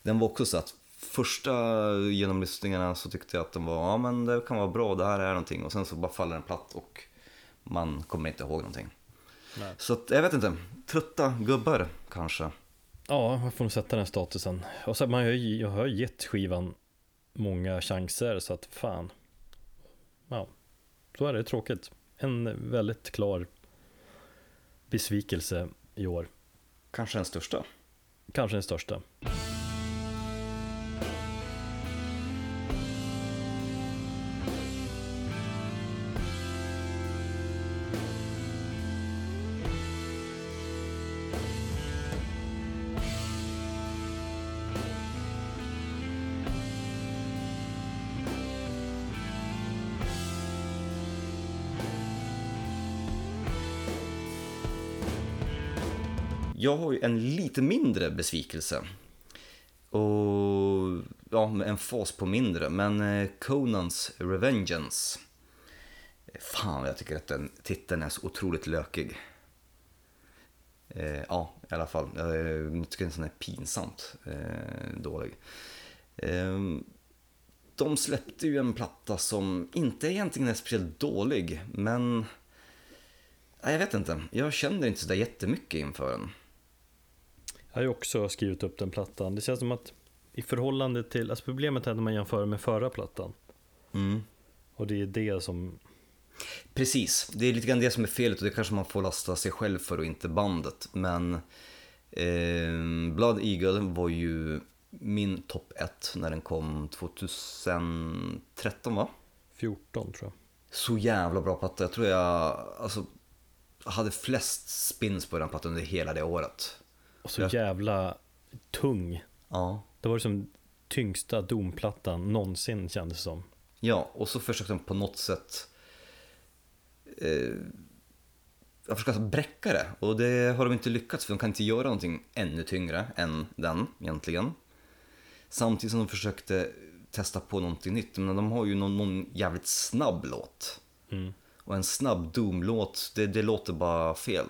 Den var också så att första genomlyssningarna så tyckte jag att den var, ja men det kan vara bra, det här är någonting. Och sen så bara faller den platt och man kommer inte ihåg någonting. Nej. Så att, jag vet inte, trötta gubbar kanske. Ja, man får nog sätta den statusen. Och så, man har ju, jag har gett skivan många chanser så att fan. Ja, så är det tråkigt. En väldigt klar besvikelse i år. Kanske den största. Kanske den största. Jag har ju en lite mindre besvikelse. Och ja, med en fas på mindre. Men eh, Conans Revengeance. Fan, jag tycker att den titeln är så otroligt lökig. Eh, ja, i alla fall. Jag eh, tycker den är pinsamt eh, dålig. Eh, de släppte ju en platta som inte egentligen är speciellt dålig, men... Nej, jag vet inte. Jag känner inte sådär jättemycket inför den. Jag har ju också skrivit upp den plattan. Det känns som att i förhållande till, alltså problemet är när man jämför med förra plattan. Mm. Och det är det som, Precis, det är lite grann det som är felet och det kanske man får lasta sig själv för och inte bandet. Men eh, Blood Eagle var ju min topp 1 när den kom 2013 va? 14 tror jag. Så jävla bra platta. Jag tror jag alltså, hade flest spins på den plattan under hela det året. Och så Ja. jävla tung. Ja. Det var liksom tyngsta domplattan någonsin kändes det som. Ja, och så försökte de på något sätt eh, jag försökte bräcka det och det har de inte lyckats för de kan inte göra någonting ännu tyngre än den egentligen. Samtidigt som de försökte testa på någonting nytt, men de har ju någon, någon jävligt snabb låt. Mm. Och en snabb Doom-låt, det, det låter bara fel.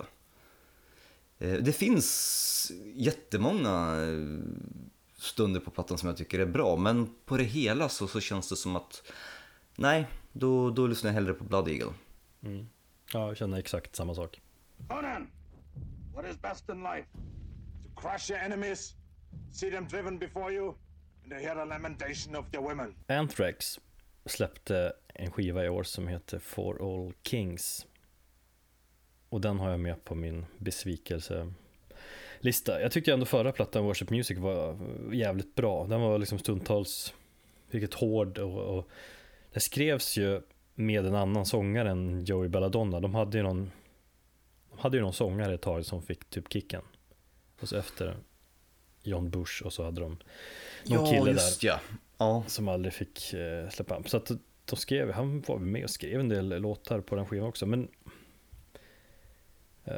Eh, Det finns jättemånga eh, stunder på plattan som jag tycker är bra, men på det hela så, så känns det som att nej, då, då lyssnar jag hellre på Blood Eagle. Mm. Ja, jag känner exakt samma sak. Conan, what is best in life? To crush your enemies, see them driven before you, and to hear the lamentation of your women. Anthrax släppte en skiva i år som heter For All Kings. Och den har jag med på min besvikelselista. Jag tyckte ändå förra plattan, Worship Music, var jävligt bra. Den var liksom stundtals riktigt hård och, och det skrevs ju med en annan sångare än Joey Belladonna. De hade ju någon, de hade ju någon sångare ett tag som fick typ kicken. Och så efter John Bush och så hade de någon kille där ja. Ja, som aldrig fick eh, släppa. Så att de skrev, han var med och skrev en del låtar på den skivan också. Men,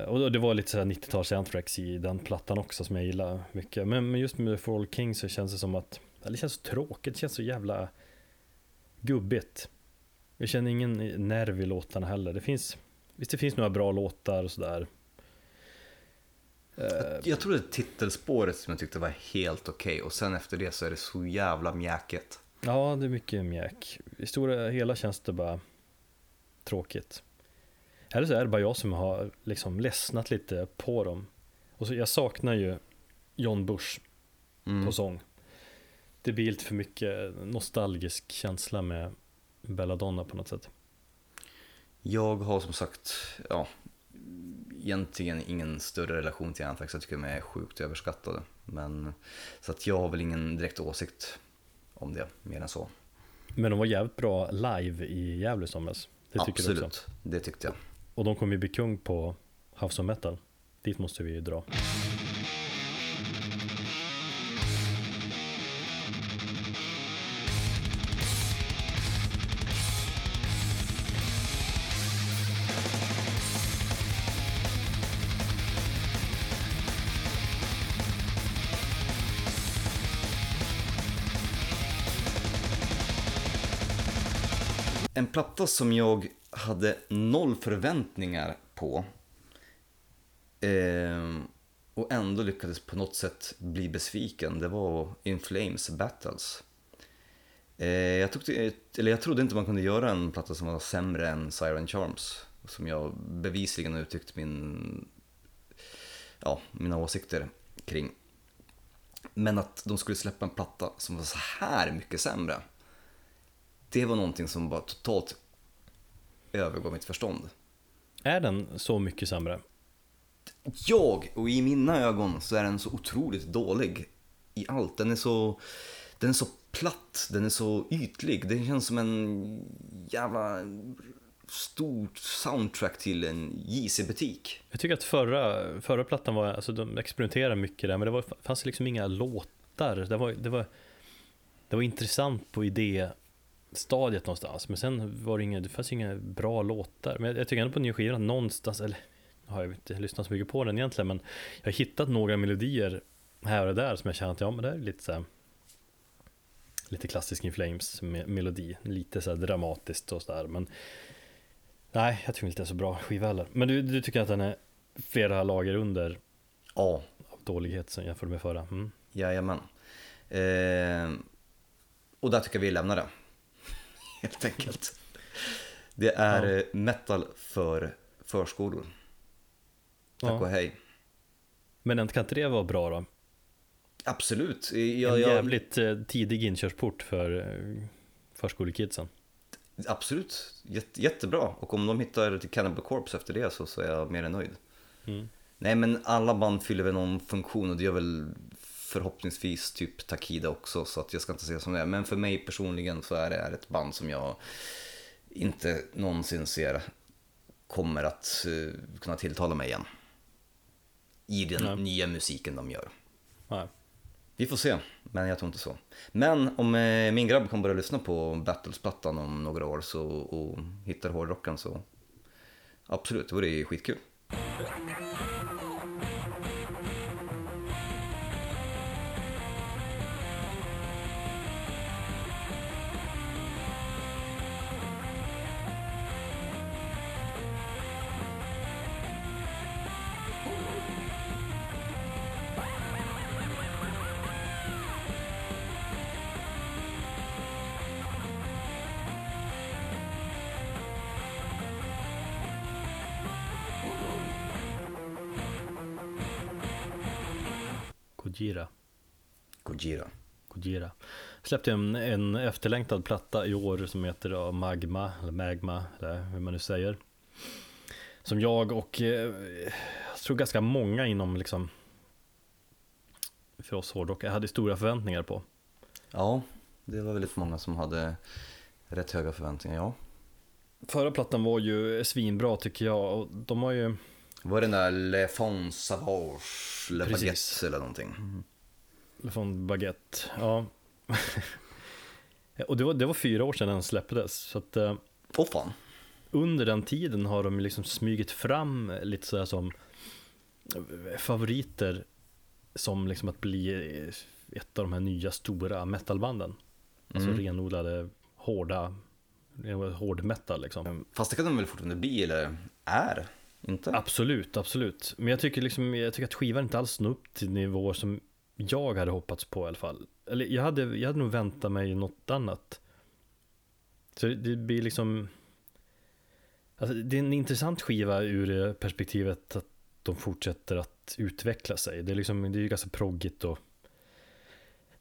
och det var lite så här 90-tals Anthrax i den plattan också som jag gillar mycket. Men, just med For All Kings så känns det som att, det känns så tråkigt, det känns så jävla gubbigt. Jag känner ingen nerv i låtarna heller. Det finns, visst det finns några bra låtar och sådär. Eh, jag tror det är titelspåret som jag tyckte var helt okej och sen efter det så är det så jävla mjäkigt. Ja, det är mycket mjäk. I stora hela känns det bara tråkigt. Eller så är det bara jag som har liksom ledsnat lite på dem. Och så, jag saknar ju John Bush Mm. på sång. Det blir lite för mycket nostalgisk känsla med Belladonna på något sätt. Jag har som sagt, ja, egentligen ingen större relation till Anthrax, jag tycker de är sjukt överskattade. Men, så att jag har väl ingen direkt åsikt om det, mer än så. Men de var jävligt bra live i Gävle i somras. Det Absolut, det tyckte jag. Och de kommer ju bli kung på House of Metal. Dit måste vi ju dra. En platta som jag hade noll förväntningar på eh, och ändå lyckades på något sätt bli besviken, det var In Flames Battles. Eh, jag, tyckte, eller jag trodde inte man kunde göra en platta som var sämre än Siren Charms, som jag bevisligen har uttryckt min, ja, mina åsikter kring. Men att de skulle släppa en platta som var så här mycket sämre, det var någonting som var totalt övergav mitt förstånd. Är den så mycket sämre? Jag, och i mina ögon, så är den så otroligt dålig i allt. Den är så, den är så platt, den är så ytlig. Den känns som en jävla stort soundtrack till en JC-butik. Jag tycker att förra, förra plattan var, alltså de experimenterade mycket där, men det var, fanns liksom inga låtar. Det var, det var, det var intressant på idéstadiet någonstans, men sen var det inga, det fanns inga bra låtar. Men jag, jag tycker ändå på nya skivan någonstans, eller har jag inte lyssnat så mycket på den egentligen, men jag har hittat några melodier här och där som jag känner att ja, men det är lite så här, lite klassisk In Flames me- melodi, lite så här dramatiskt och sådär, men nej, jag tycker inte det är så bra skiva heller. Men du, du tycker att den är flera lager under Ja, av dålighet som jämfört med förra? Mm. jajamän. Eh, och där tycker jag vi lämnar det. Helt enkelt. Det är Ja. eh, metal för förskolor. Tack Ja. och hej. Men en- kan inte det vara bra då? Absolut. En Jag, jag, jävligt eh, tidig inkörsport för eh, förskolekidsen. Absolut, Jätte, jättebra. Och om de hittar till Cannibal Corpse efter det så, så är jag mer än nöjd. Mm. Nej men alla band fyller väl någon funktion och det gör väl förhoppningsvis typ Takida också så att jag ska inte säga som det är. Men för mig personligen så är det ett band som jag inte någonsin ser kommer att eh, kunna tilltala mig igen. I den Nej. nya musiken de gör. Nej. Vi får se, men jag tror inte så. Men om eh, min grabb kan börja lyssna på Battles-plattan om några år så, och hittar hårdrocken så absolut, det vore skitkul. Släppte en, en efterlängtad platta i år som heter Magma, eller Magma, eller hur man nu säger. Som jag och eh, jag tror ganska många inom liksom för oss hårdrockare hade stora förväntningar på. Ja, det var väldigt många som hade rätt höga förväntningar, ja. Förra plattan var ju svinbra tycker jag och de har ju Var det den där Le Fond Savage, Le Precis. Baguette eller någonting? från Baguette, ja. [laughs] och det var, det var fyra år sedan den släpptes så att eh, Åh fan. under den tiden har de liksom smugit fram lite sådär som favoriter som liksom att bli ett av de här nya stora metalbanden. Alltså Mm. renodlade hårda, hård metal liksom. Fast det kan de väl fortfarande bli, eller är? Inte? Absolut, absolut. Men jag tycker liksom, jag tycker att skivan inte alls når upp till nivåer som jag hade hoppats på i alla fall. Eller jag hade, jag hade nog väntat mig något annat. Så det, blir liksom, alltså det är en intressant skiva ur perspektivet att de fortsätter att utveckla sig. Det är liksom, det är ju ganska proggigt och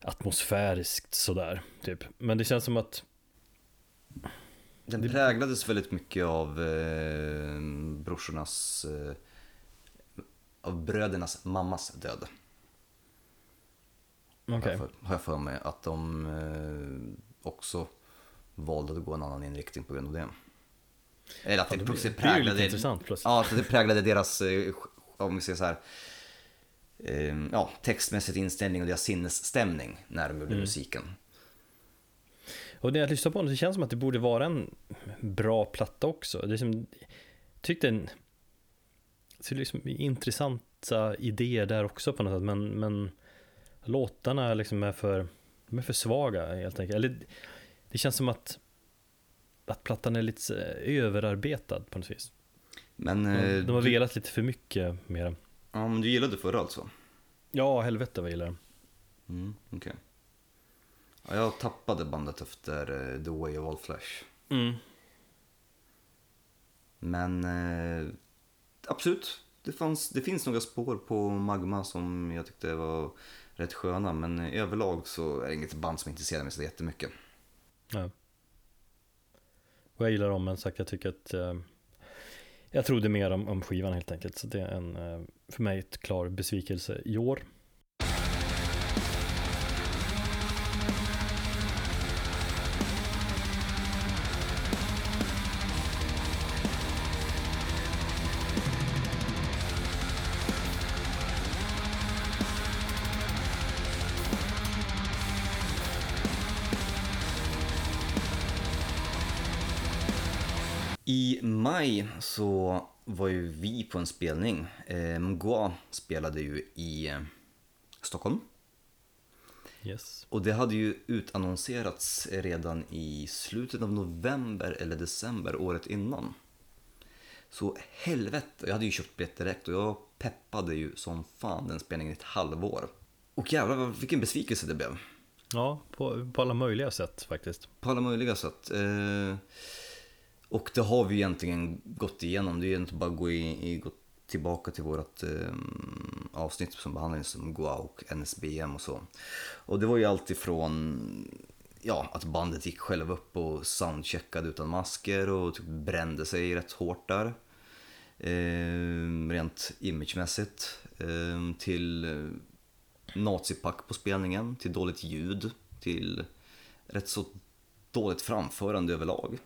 atmosfäriskt sådär, typ. Men det känns som att Den Det- präglades väldigt mycket av eh, brorsornas eh, av brödernas mammas död. Okej. Har, jag för, mig att de eh, också valde att gå en annan inriktning på grund av det. Eller att det, det blir- det blir ju lite präglade, intressant plötsligt. ja, att det präglade deras, eh, om vi säger så här, eh, ja, textmässigt inställning och deras sinnesstämning när de Mm. gjorde musiken. Och när jag lyssnar på den så känns det som att det borde vara en bra platta också. Det är som, tyckte en, så liksom intressanta idéer där också på något sätt, men, men låtarna liksom är för, de är för svaga helt enkelt. Eller, det känns som att, att plattan är lite överarbetad på något vis. Men, De, eh, de har du, velat lite för mycket med den. ja, men du gillade förra alltså? Ja, helvete vad jag gillar den. Mm, okej. Ja, jag tappade bandet efter eh, The Way of All Flesh. Mm. Men eh, absolut, det, fanns, det finns några spår på Magma som jag tyckte var rätt sköna. Men överlag så är det inget band som intresserar mig så jättemycket. Ja. Och jag gillar dem, men sagt jag tycker att eh, jag trodde mer om, om skivan helt enkelt. Så det är en, eh, för mig ett klar besvikelse i år. Maj så var ju vi på en spelning. Eh, Mgwa spelade ju i eh, Stockholm. Yes. Och det hade ju utannonserats redan i slutet av november eller december året innan. Så helvete, jag hade ju köpt biljetter direkt och jag peppade ju som fan den spelningen i ett halvår. Och jävlar vilken besvikelse det blev. Ja, på, på alla möjliga sätt faktiskt. På alla möjliga sätt. Eh, och det har vi egentligen gått igenom. Det är egentligen bara att gå, i, gå tillbaka till vårt eh, avsnitt som behandlar som Goa och NSBM och så. Och det var ju allt ifrån ja, att bandet gick själv upp och soundcheckade utan masker och typ brände sig rätt hårt där. Eh, rent imagemässigt. Eh, till eh, nazipack på spelningen, till dåligt ljud, till rätt så dåligt framförande överlag.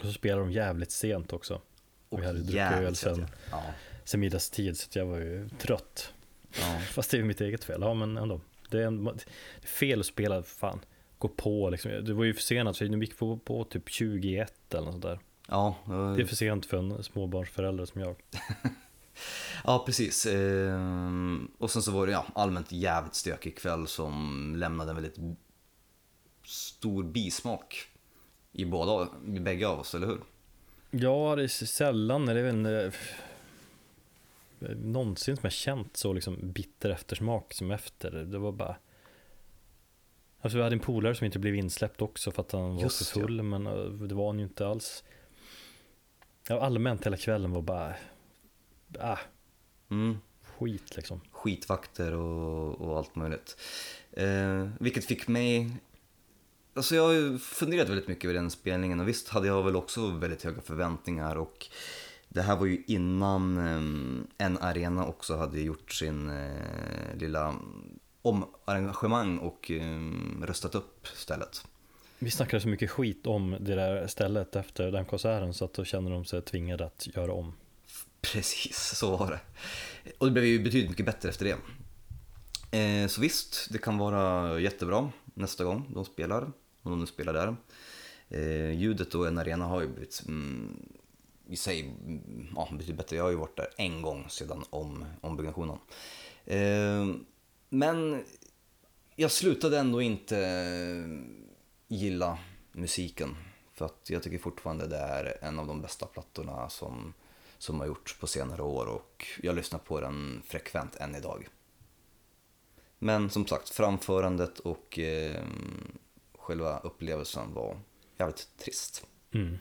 Och så spelar de jävligt sent också. Och vi hade druckit öl sen, ja. sen middagstid så jag var ju trött. Ja. Fast det är ju mitt eget fel, ja men ändå. Det är, en, fel att spela, fan, gå på liksom. Det var ju försenat, så vi gick på, på typ 21 eller något sånt där. Ja, Det är för sent för en småbarnsförälder som jag. [laughs] ja, precis. Ehm, Och sen så var det ja, allmänt jävligt stökig kväll som lämnade en väldigt stor bismak i båda, i bägge av oss, eller hur? Ja, det är sällan, är det väl en, eh, någonsin som jag känt så liksom bitter eftersmak som efter. Det var bara Alltså vi hade en polare som inte blev insläppt också för att han var Just för full, men eh, det var han ju inte alls. Ja, allmänt hela kvällen var bara, ah, Mm. skit liksom. Skitvakter och, och allt möjligt. Eh, vilket fick mig... Alltså jag har ju funderat väldigt mycket över den spelningen och visst hade jag väl också väldigt höga förväntningar och det här var ju innan eh, en arena också hade gjort sin eh, lilla omarrangemang och eh, röstat upp stället. Vi snackade så mycket skit om det där stället efter den konserten så att då känner de sig tvingade att göra om. Precis, så var det. Och det blev ju betydligt mycket bättre efter det. Eh, så visst, det kan vara jättebra nästa gång de spelar, om de nu spelar där. Eh, ljudet och en arena har ju blivit mm, i sig mm, ja, betydligt bättre. Jag har ju varit där en gång sedan om, ombyggnationen. Eh, men jag slutade ändå inte eh, gilla musiken. För att jag tycker fortfarande det är en av de bästa plattorna som, som har gjorts på senare år och jag lyssnar på den frekvent än idag. Men som sagt, framförandet och eh, själva upplevelsen var jävligt trist. Mm.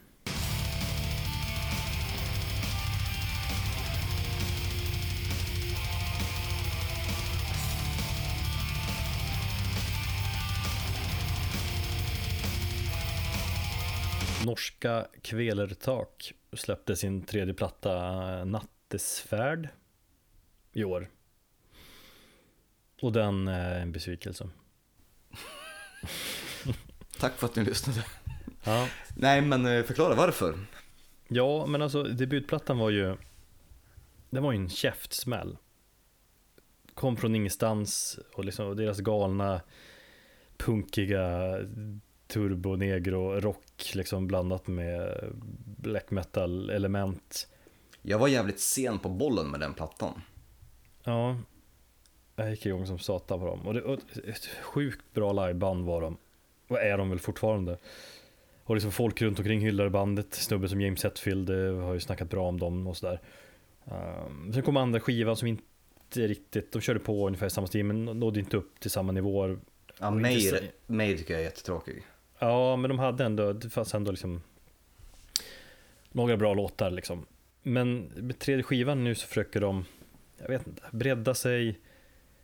Norska Kvelertak släppte sin tredje platta Nattesfärd. i år. Och den är en besvikelse. [laughs] Tack för att ni lyssnade. Ja, Nej, men eh, förklara varför. ja men alltså debutplattan var ju, den var ju en käftsmäll. Kom från ingenstans och liksom deras galna, punkiga turbo negro rock liksom blandat med black metal element. Jag var jävligt sen på bollen med den plattan. Ja, jag gick igång som satan på dem. Och det och ett sjukt bra liveband var de. Och är de väl fortfarande. Och liksom folk runt omkring hyllade bandet. Snubben som James Hetfield eh, har ju snackat bra om dem och sådär. Um, sen kom andra skivan som inte riktigt, de körde på ungefär samma stil men nådde inte upp till samma nivåer. Ja, May tycker jag är jättetråkig. Ja, men de hade ändå, det fanns ändå liksom några bra låtar liksom. Men med tredje skivan nu så försöker de, jag vet inte, bredda sig,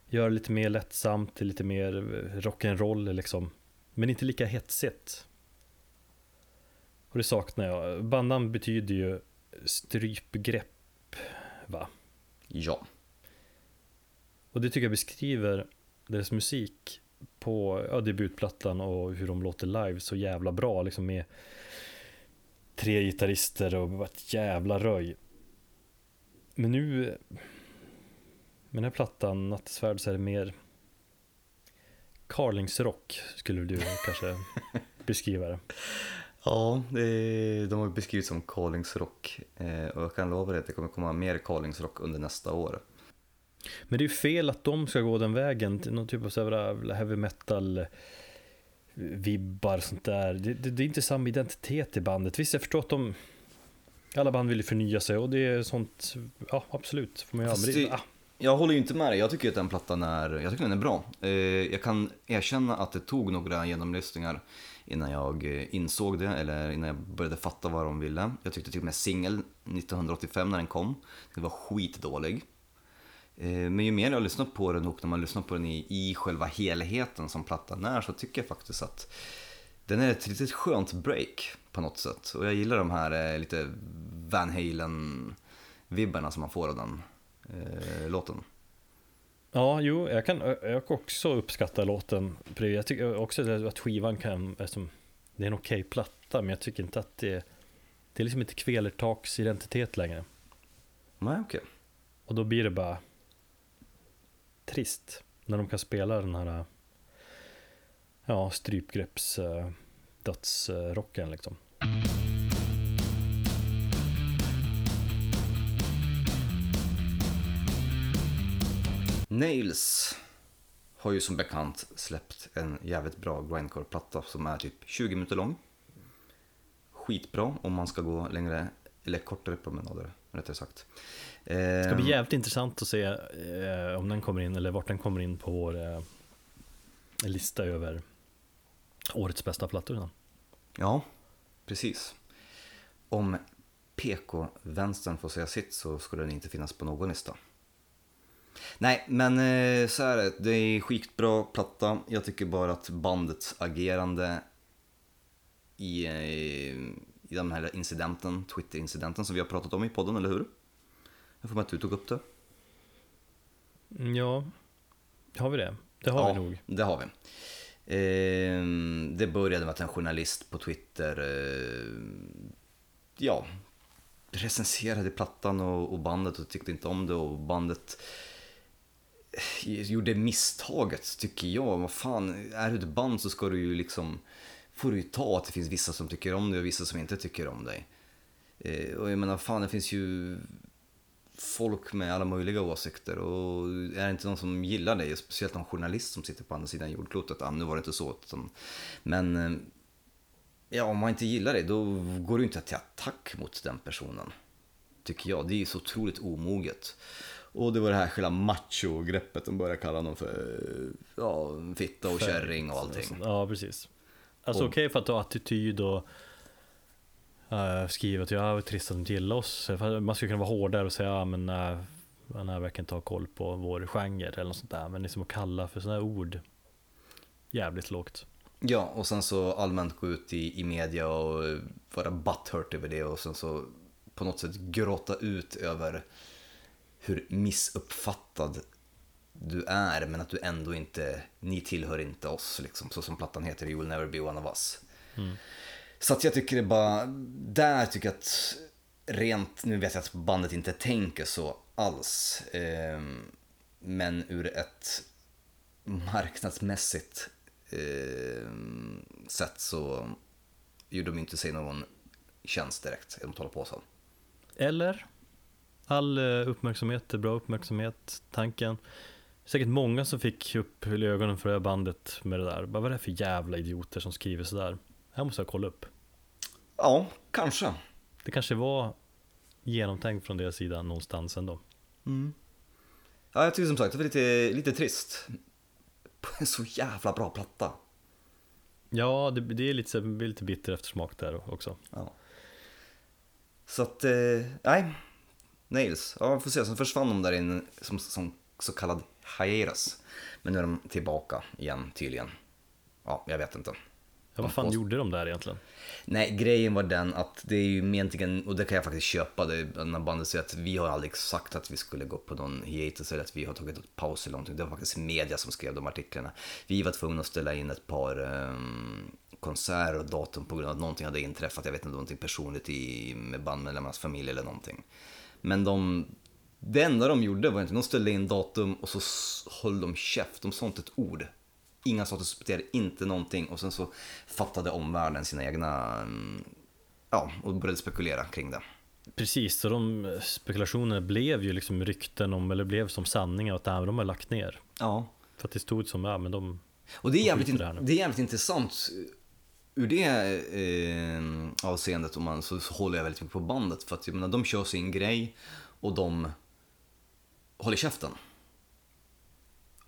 göra lite mer lättsamt, lite mer rock'n'roll liksom. Men inte lika hetsigt. Och det saknar jag. Bandan betyder ju strypgrepp, va? Ja. Och det tycker jag beskriver deras musik på ja, debutplattan och hur de låter live så jävla bra liksom med tre gitarrister och ett jävla röj. Men nu med den här plattan, Nattsvärd, så är det mer Carlingsrock skulle du kanske [laughs] beskriva det. Ja, det, de har beskrivits som Carlingsrock. Eh, och jag kan lova dig att det kommer komma mer Carlingsrock under nästa år. Men det är ju fel att de ska gå den vägen till någon typ av så heavy metal vibbar och sånt där. Det, det, det är inte samma identitet i bandet. Visst, jag förstår att de alla band vill ju förnya sig och det är sånt, ja absolut, får man Men det, det- ah, jag håller ju inte med dig, jag tycker att den plattan är, jag tycker den är bra. Eh, jag kan erkänna att det tog några genomlyssningar innan jag eh, insåg det, eller innan jag började fatta vad de ville. Jag tyckte till och med singel 1985 när den kom, den var skitdålig. Eh, men ju mer jag har lyssnat på den och när man lyssnar på den i, i själva helheten som plattan är så tycker jag faktiskt att den är ett riktigt skönt break på något sätt. Och jag gillar de här lite Van Halen-vibbarna som man får av den eh, låten. ja, jo, jag kan, jag också uppskatta låten. Jag tycker också att skivan kan, eftersom det är en okej platta, men jag tycker inte att det, det är liksom inte Kvelertaks identitet längre. Nej, okej. Och då blir det bara trist när de kan spela den här ja, strypgrepps dödsrocken liksom. Nails har ju som bekant släppt en jävligt bra grindcore-platta som är typ 20 minuter lång. Skitbra om man ska gå längre, eller kortare promenader rättare sagt. Det ska bli Eh, jävligt intressant att se eh, om den kommer in eller vart den kommer in på vår eh, lista över årets bästa plattor. Ja, precis. Om PK-vänstern får säga sitt så skulle den inte finnas på någon lista. Nej, men eh, så är det. Det är skitbra platta. Jag tycker bara att bandets agerande i, eh, i den här incidenten, Twitter-incidenten som vi har pratat om i podden, eller hur? Jag får med att du tog upp det. Mm, Ja, har vi det? Det har ja, vi nog. det har vi. Eh, det började med att en journalist på Twitter eh, ja, recenserade plattan och, och bandet och tyckte inte om det och bandet [sighs] gjorde misstaget tycker jag. Vad fan, är du ett band så ska du ju liksom får du ju ta att det finns vissa som tycker om dig och vissa som inte tycker om dig. Eh, och jag menar fan det finns ju folk med alla möjliga åsikter och är det inte någon som gillar dig, speciellt någon journalist som sitter på andra sidan jordklotet, ah, nu var det inte så, utan, men eh, ja, om man inte gillar dig då går du inte till attack mot den personen, tycker jag. Det är ju så otroligt omoget. Och det var det här själva macho-greppet, de började kalla honom för ja, fitta och kärring och allting. Ja, precis. Alltså okej för att ha attityd och uh, skriva att jag är trist att de inte gillar oss. Man skulle kunna vara hårdare och säga, ja men nej, han här verkar inte ha koll på vår genre eller något sånt där. Men liksom att kalla för sådana här ord, jävligt lågt. Ja, och sen så allmänt gå ut i, i media och eh, vara butthurt över det och sen så på något sätt gråta ut över hur missuppfattad du är men att du ändå inte, ni tillhör inte oss liksom, så som plattan heter, You will never be one of us. Så att jag tycker det bara, där tycker jag att rent, nu vet jag att bandet inte tänker så alls, eh, men ur ett marknadsmässigt eh, sätt så gjorde de inte sig någon tjänst direkt att hålla på så. Eller? All eh, uppmärksamhet är bra uppmärksamhet, tanken. Säkert många som fick upp ögonen för det här bandet med det där. Bara, vad är det för jävla idioter som skriver sådär? Här måste jag kolla upp. Ja, kanske. Det kanske var genomtänkt från deras sida någonstans ändå. Ja, jag tycker som sagt det var lite, lite trist. På [laughs] en så jävla bra platta. Ja, det, det är lite, det blir lite bitter eftersmak där också. Ja. Så att, eh, nej. Nails. Ja, vi får se. Sen försvann de där in som, som så kallad hiatus. Men nu är de tillbaka igen tydligen. Ja, jag vet inte. Ja, vad fan Post- gjorde de där egentligen? Nej, grejen var den att det är ju egentligen, och det kan jag faktiskt köpa, det, när bandet säger att vi har aldrig sagt att vi skulle gå på någon hiatus eller att vi har tagit ett paus eller någonting. Det var faktiskt media som skrev de artiklarna. Vi var tvungna att ställa in ett par um, konserter och datum på grund av att någonting hade inträffat. Jag vet inte, någonting personligt i, med bandmedlemmarnas familj eller någonting. Men de, det enda de gjorde var inte, de ställde in datum och så höll de käft. De sa inte ett ord. Inga statusbeteende, inte någonting. Och sen så fattade omvärlden sina egna, mm, ja, och började spekulera kring det. Precis, så de spekulationerna blev ju liksom rykten om, eller blev som sanningar att de har lagt ner. Ja. För att det stod som, ja men de, Och det är jävligt, det det är jävligt intressant ur det eh, avseendet om man, så, så håller jag väldigt mycket på bandet. För att jag menar, de kör sin grej och de håller käften.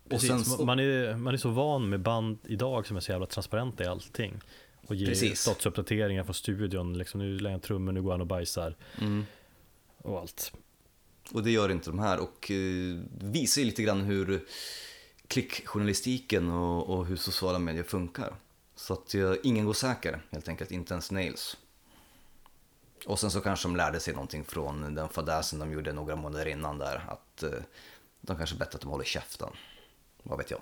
precis, sen så, man, är, man är så van med band idag som är så jävla transparenta i allting. Och ger Precis. statusuppdateringar från studion, liksom, nu lägger han trummor, nu går han och bajsar. Mm. Och allt. Och det gör inte de här och eh, visar ju lite grann hur klickjournalistiken och, och hur sociala medier funkar. Så att eh, ingen går säker helt enkelt, inte ens Nails. Och sen så kanske de lärde sig någonting från den fadäsen de gjorde några månader innan där. Att eh, de kanske bättre att de håller käften. Vad vet jag.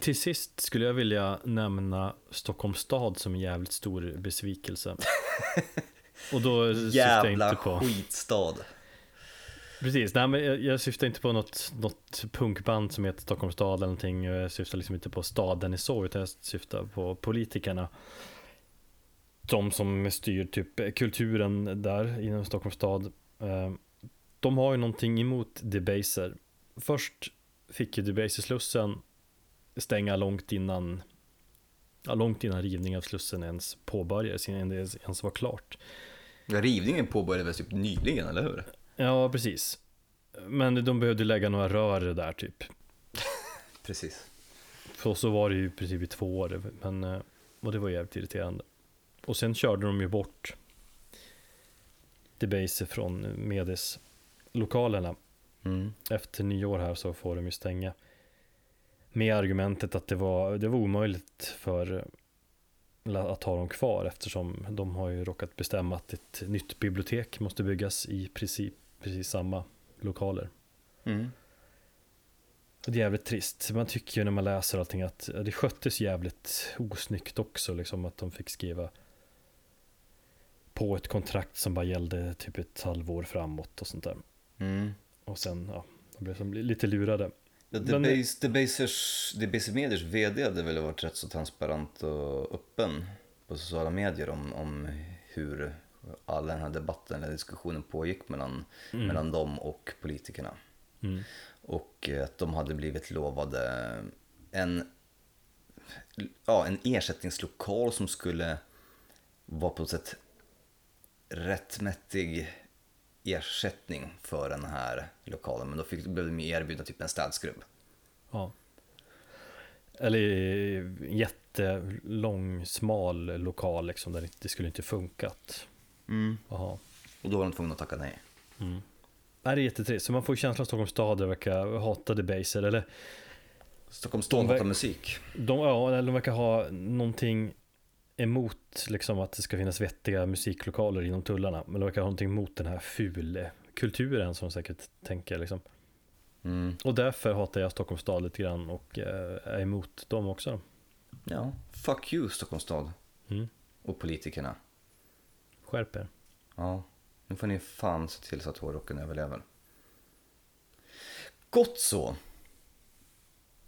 Till sist skulle jag vilja nämna Stockholms stad som en jävligt stor besvikelse. [laughs] Och då syftar jag Jävla inte på... skitstad. Precis, nej men jag, jag syftar inte på något, något punkband som heter Stockholms stad eller någonting. Jag syftar liksom inte på staden i så, utan jag syftar på politikerna. De som styr typ kulturen där inom Stockholms stad. Eh, De har ju någonting emot Debaser. Först fick ju Debaser-slussen stänga långt innan ja, långt innan rivningen av slussen ens påbörjades, innan det ens var klart. Ja, rivningen påbörjades typ nyligen, eller hur? Ja, precis. Men de behövde lägga några rör där typ. [laughs] Precis. För så var det ju i princip i två år. Men, eh, och det var jävligt irriterande. Och sen körde de ju bort Debaser från Medis-lokalerna. Mm. Efter nyår här så får de ju stänga. Med argumentet att det var, det var omöjligt för eh, att ha dem kvar eftersom de har ju råkat bestämma att ett nytt bibliotek måste byggas i princip precis samma lokaler. Mm. Och Det är jävligt trist. Man tycker ju när man läser allting att det sköttes jävligt osnyggt också. Liksom att de fick skriva på ett kontrakt som bara gällde typ ett halvår framåt och sånt där. Mm. Och sen, ja, de blev som lite lurade. Ja, Debase, Debasers, Debaser Mediers VD hade väl varit rätt så transparent och öppen på sociala medier om, om hur all den här debatten eller diskussionen pågick mellan, mellan dem och politikerna. Mm. Och eh, att de hade blivit lovade en, ja, en ersättningslokal som skulle vara på något sätt rättmätig ersättning för den här lokalen. Men då fick, blev de erbjudna typ en städskrubb. Ja. Eller en jättelång, smal lokal liksom, där det skulle inte funkat. Jaha. Och då var de tvungna att tacka nej. Nej, det är jättetrist. Så man får känslan av Stockholms stad verkar hata Debaser. Eller Stockholms stad hatar musik. De, ja, eller de verkar ha någonting emot liksom att det ska finnas vettiga musiklokaler inom tullarna. Men de verkar ha någonting emot den här fulkulturen som de säkert tänker liksom. Mm. Och därför hatar jag Stockholms stad lite grann och eh, är emot dem också. Ja, fuck you Stockholms stad. Mm. Och politikerna. Skärp er. Ja, nu får ni fan se till så att hårdrocken överlever. Gott så.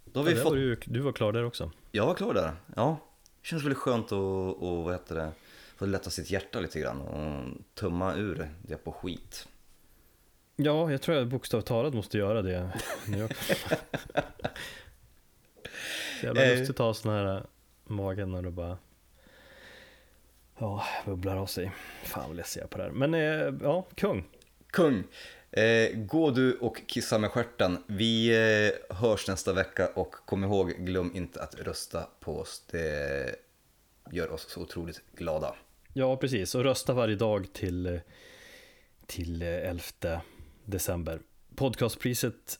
Då har Ja, vi fått... var du, du var klar där också. Jag var klar där. Ja, känns väldigt skönt att, och, vad heter det, få lätta sitt hjärta lite grann och tumma ur det på skit. Ja, jag tror jag bokstavligt talat måste göra det. [laughs] Så jävla Eh. lustigt att ha sån här äh, magen när det bara Ja, bubblar av sig. Fan vad ledsen jag är på det här. Men eh, ja, kung. Kung, eh, gå du och kissa med stjärten. Vi eh, hörs nästa vecka och kom ihåg, glöm inte att rösta på oss. Det gör oss så otroligt glada. Ja, precis. Och rösta varje dag till, eh, till eh, 11 december. Podcastpriset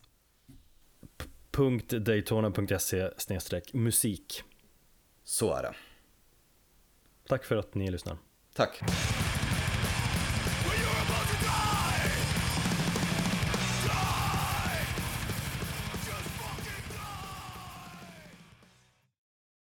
.daytona.se musik. Så är det. Tack för att ni lyssnar. Tack.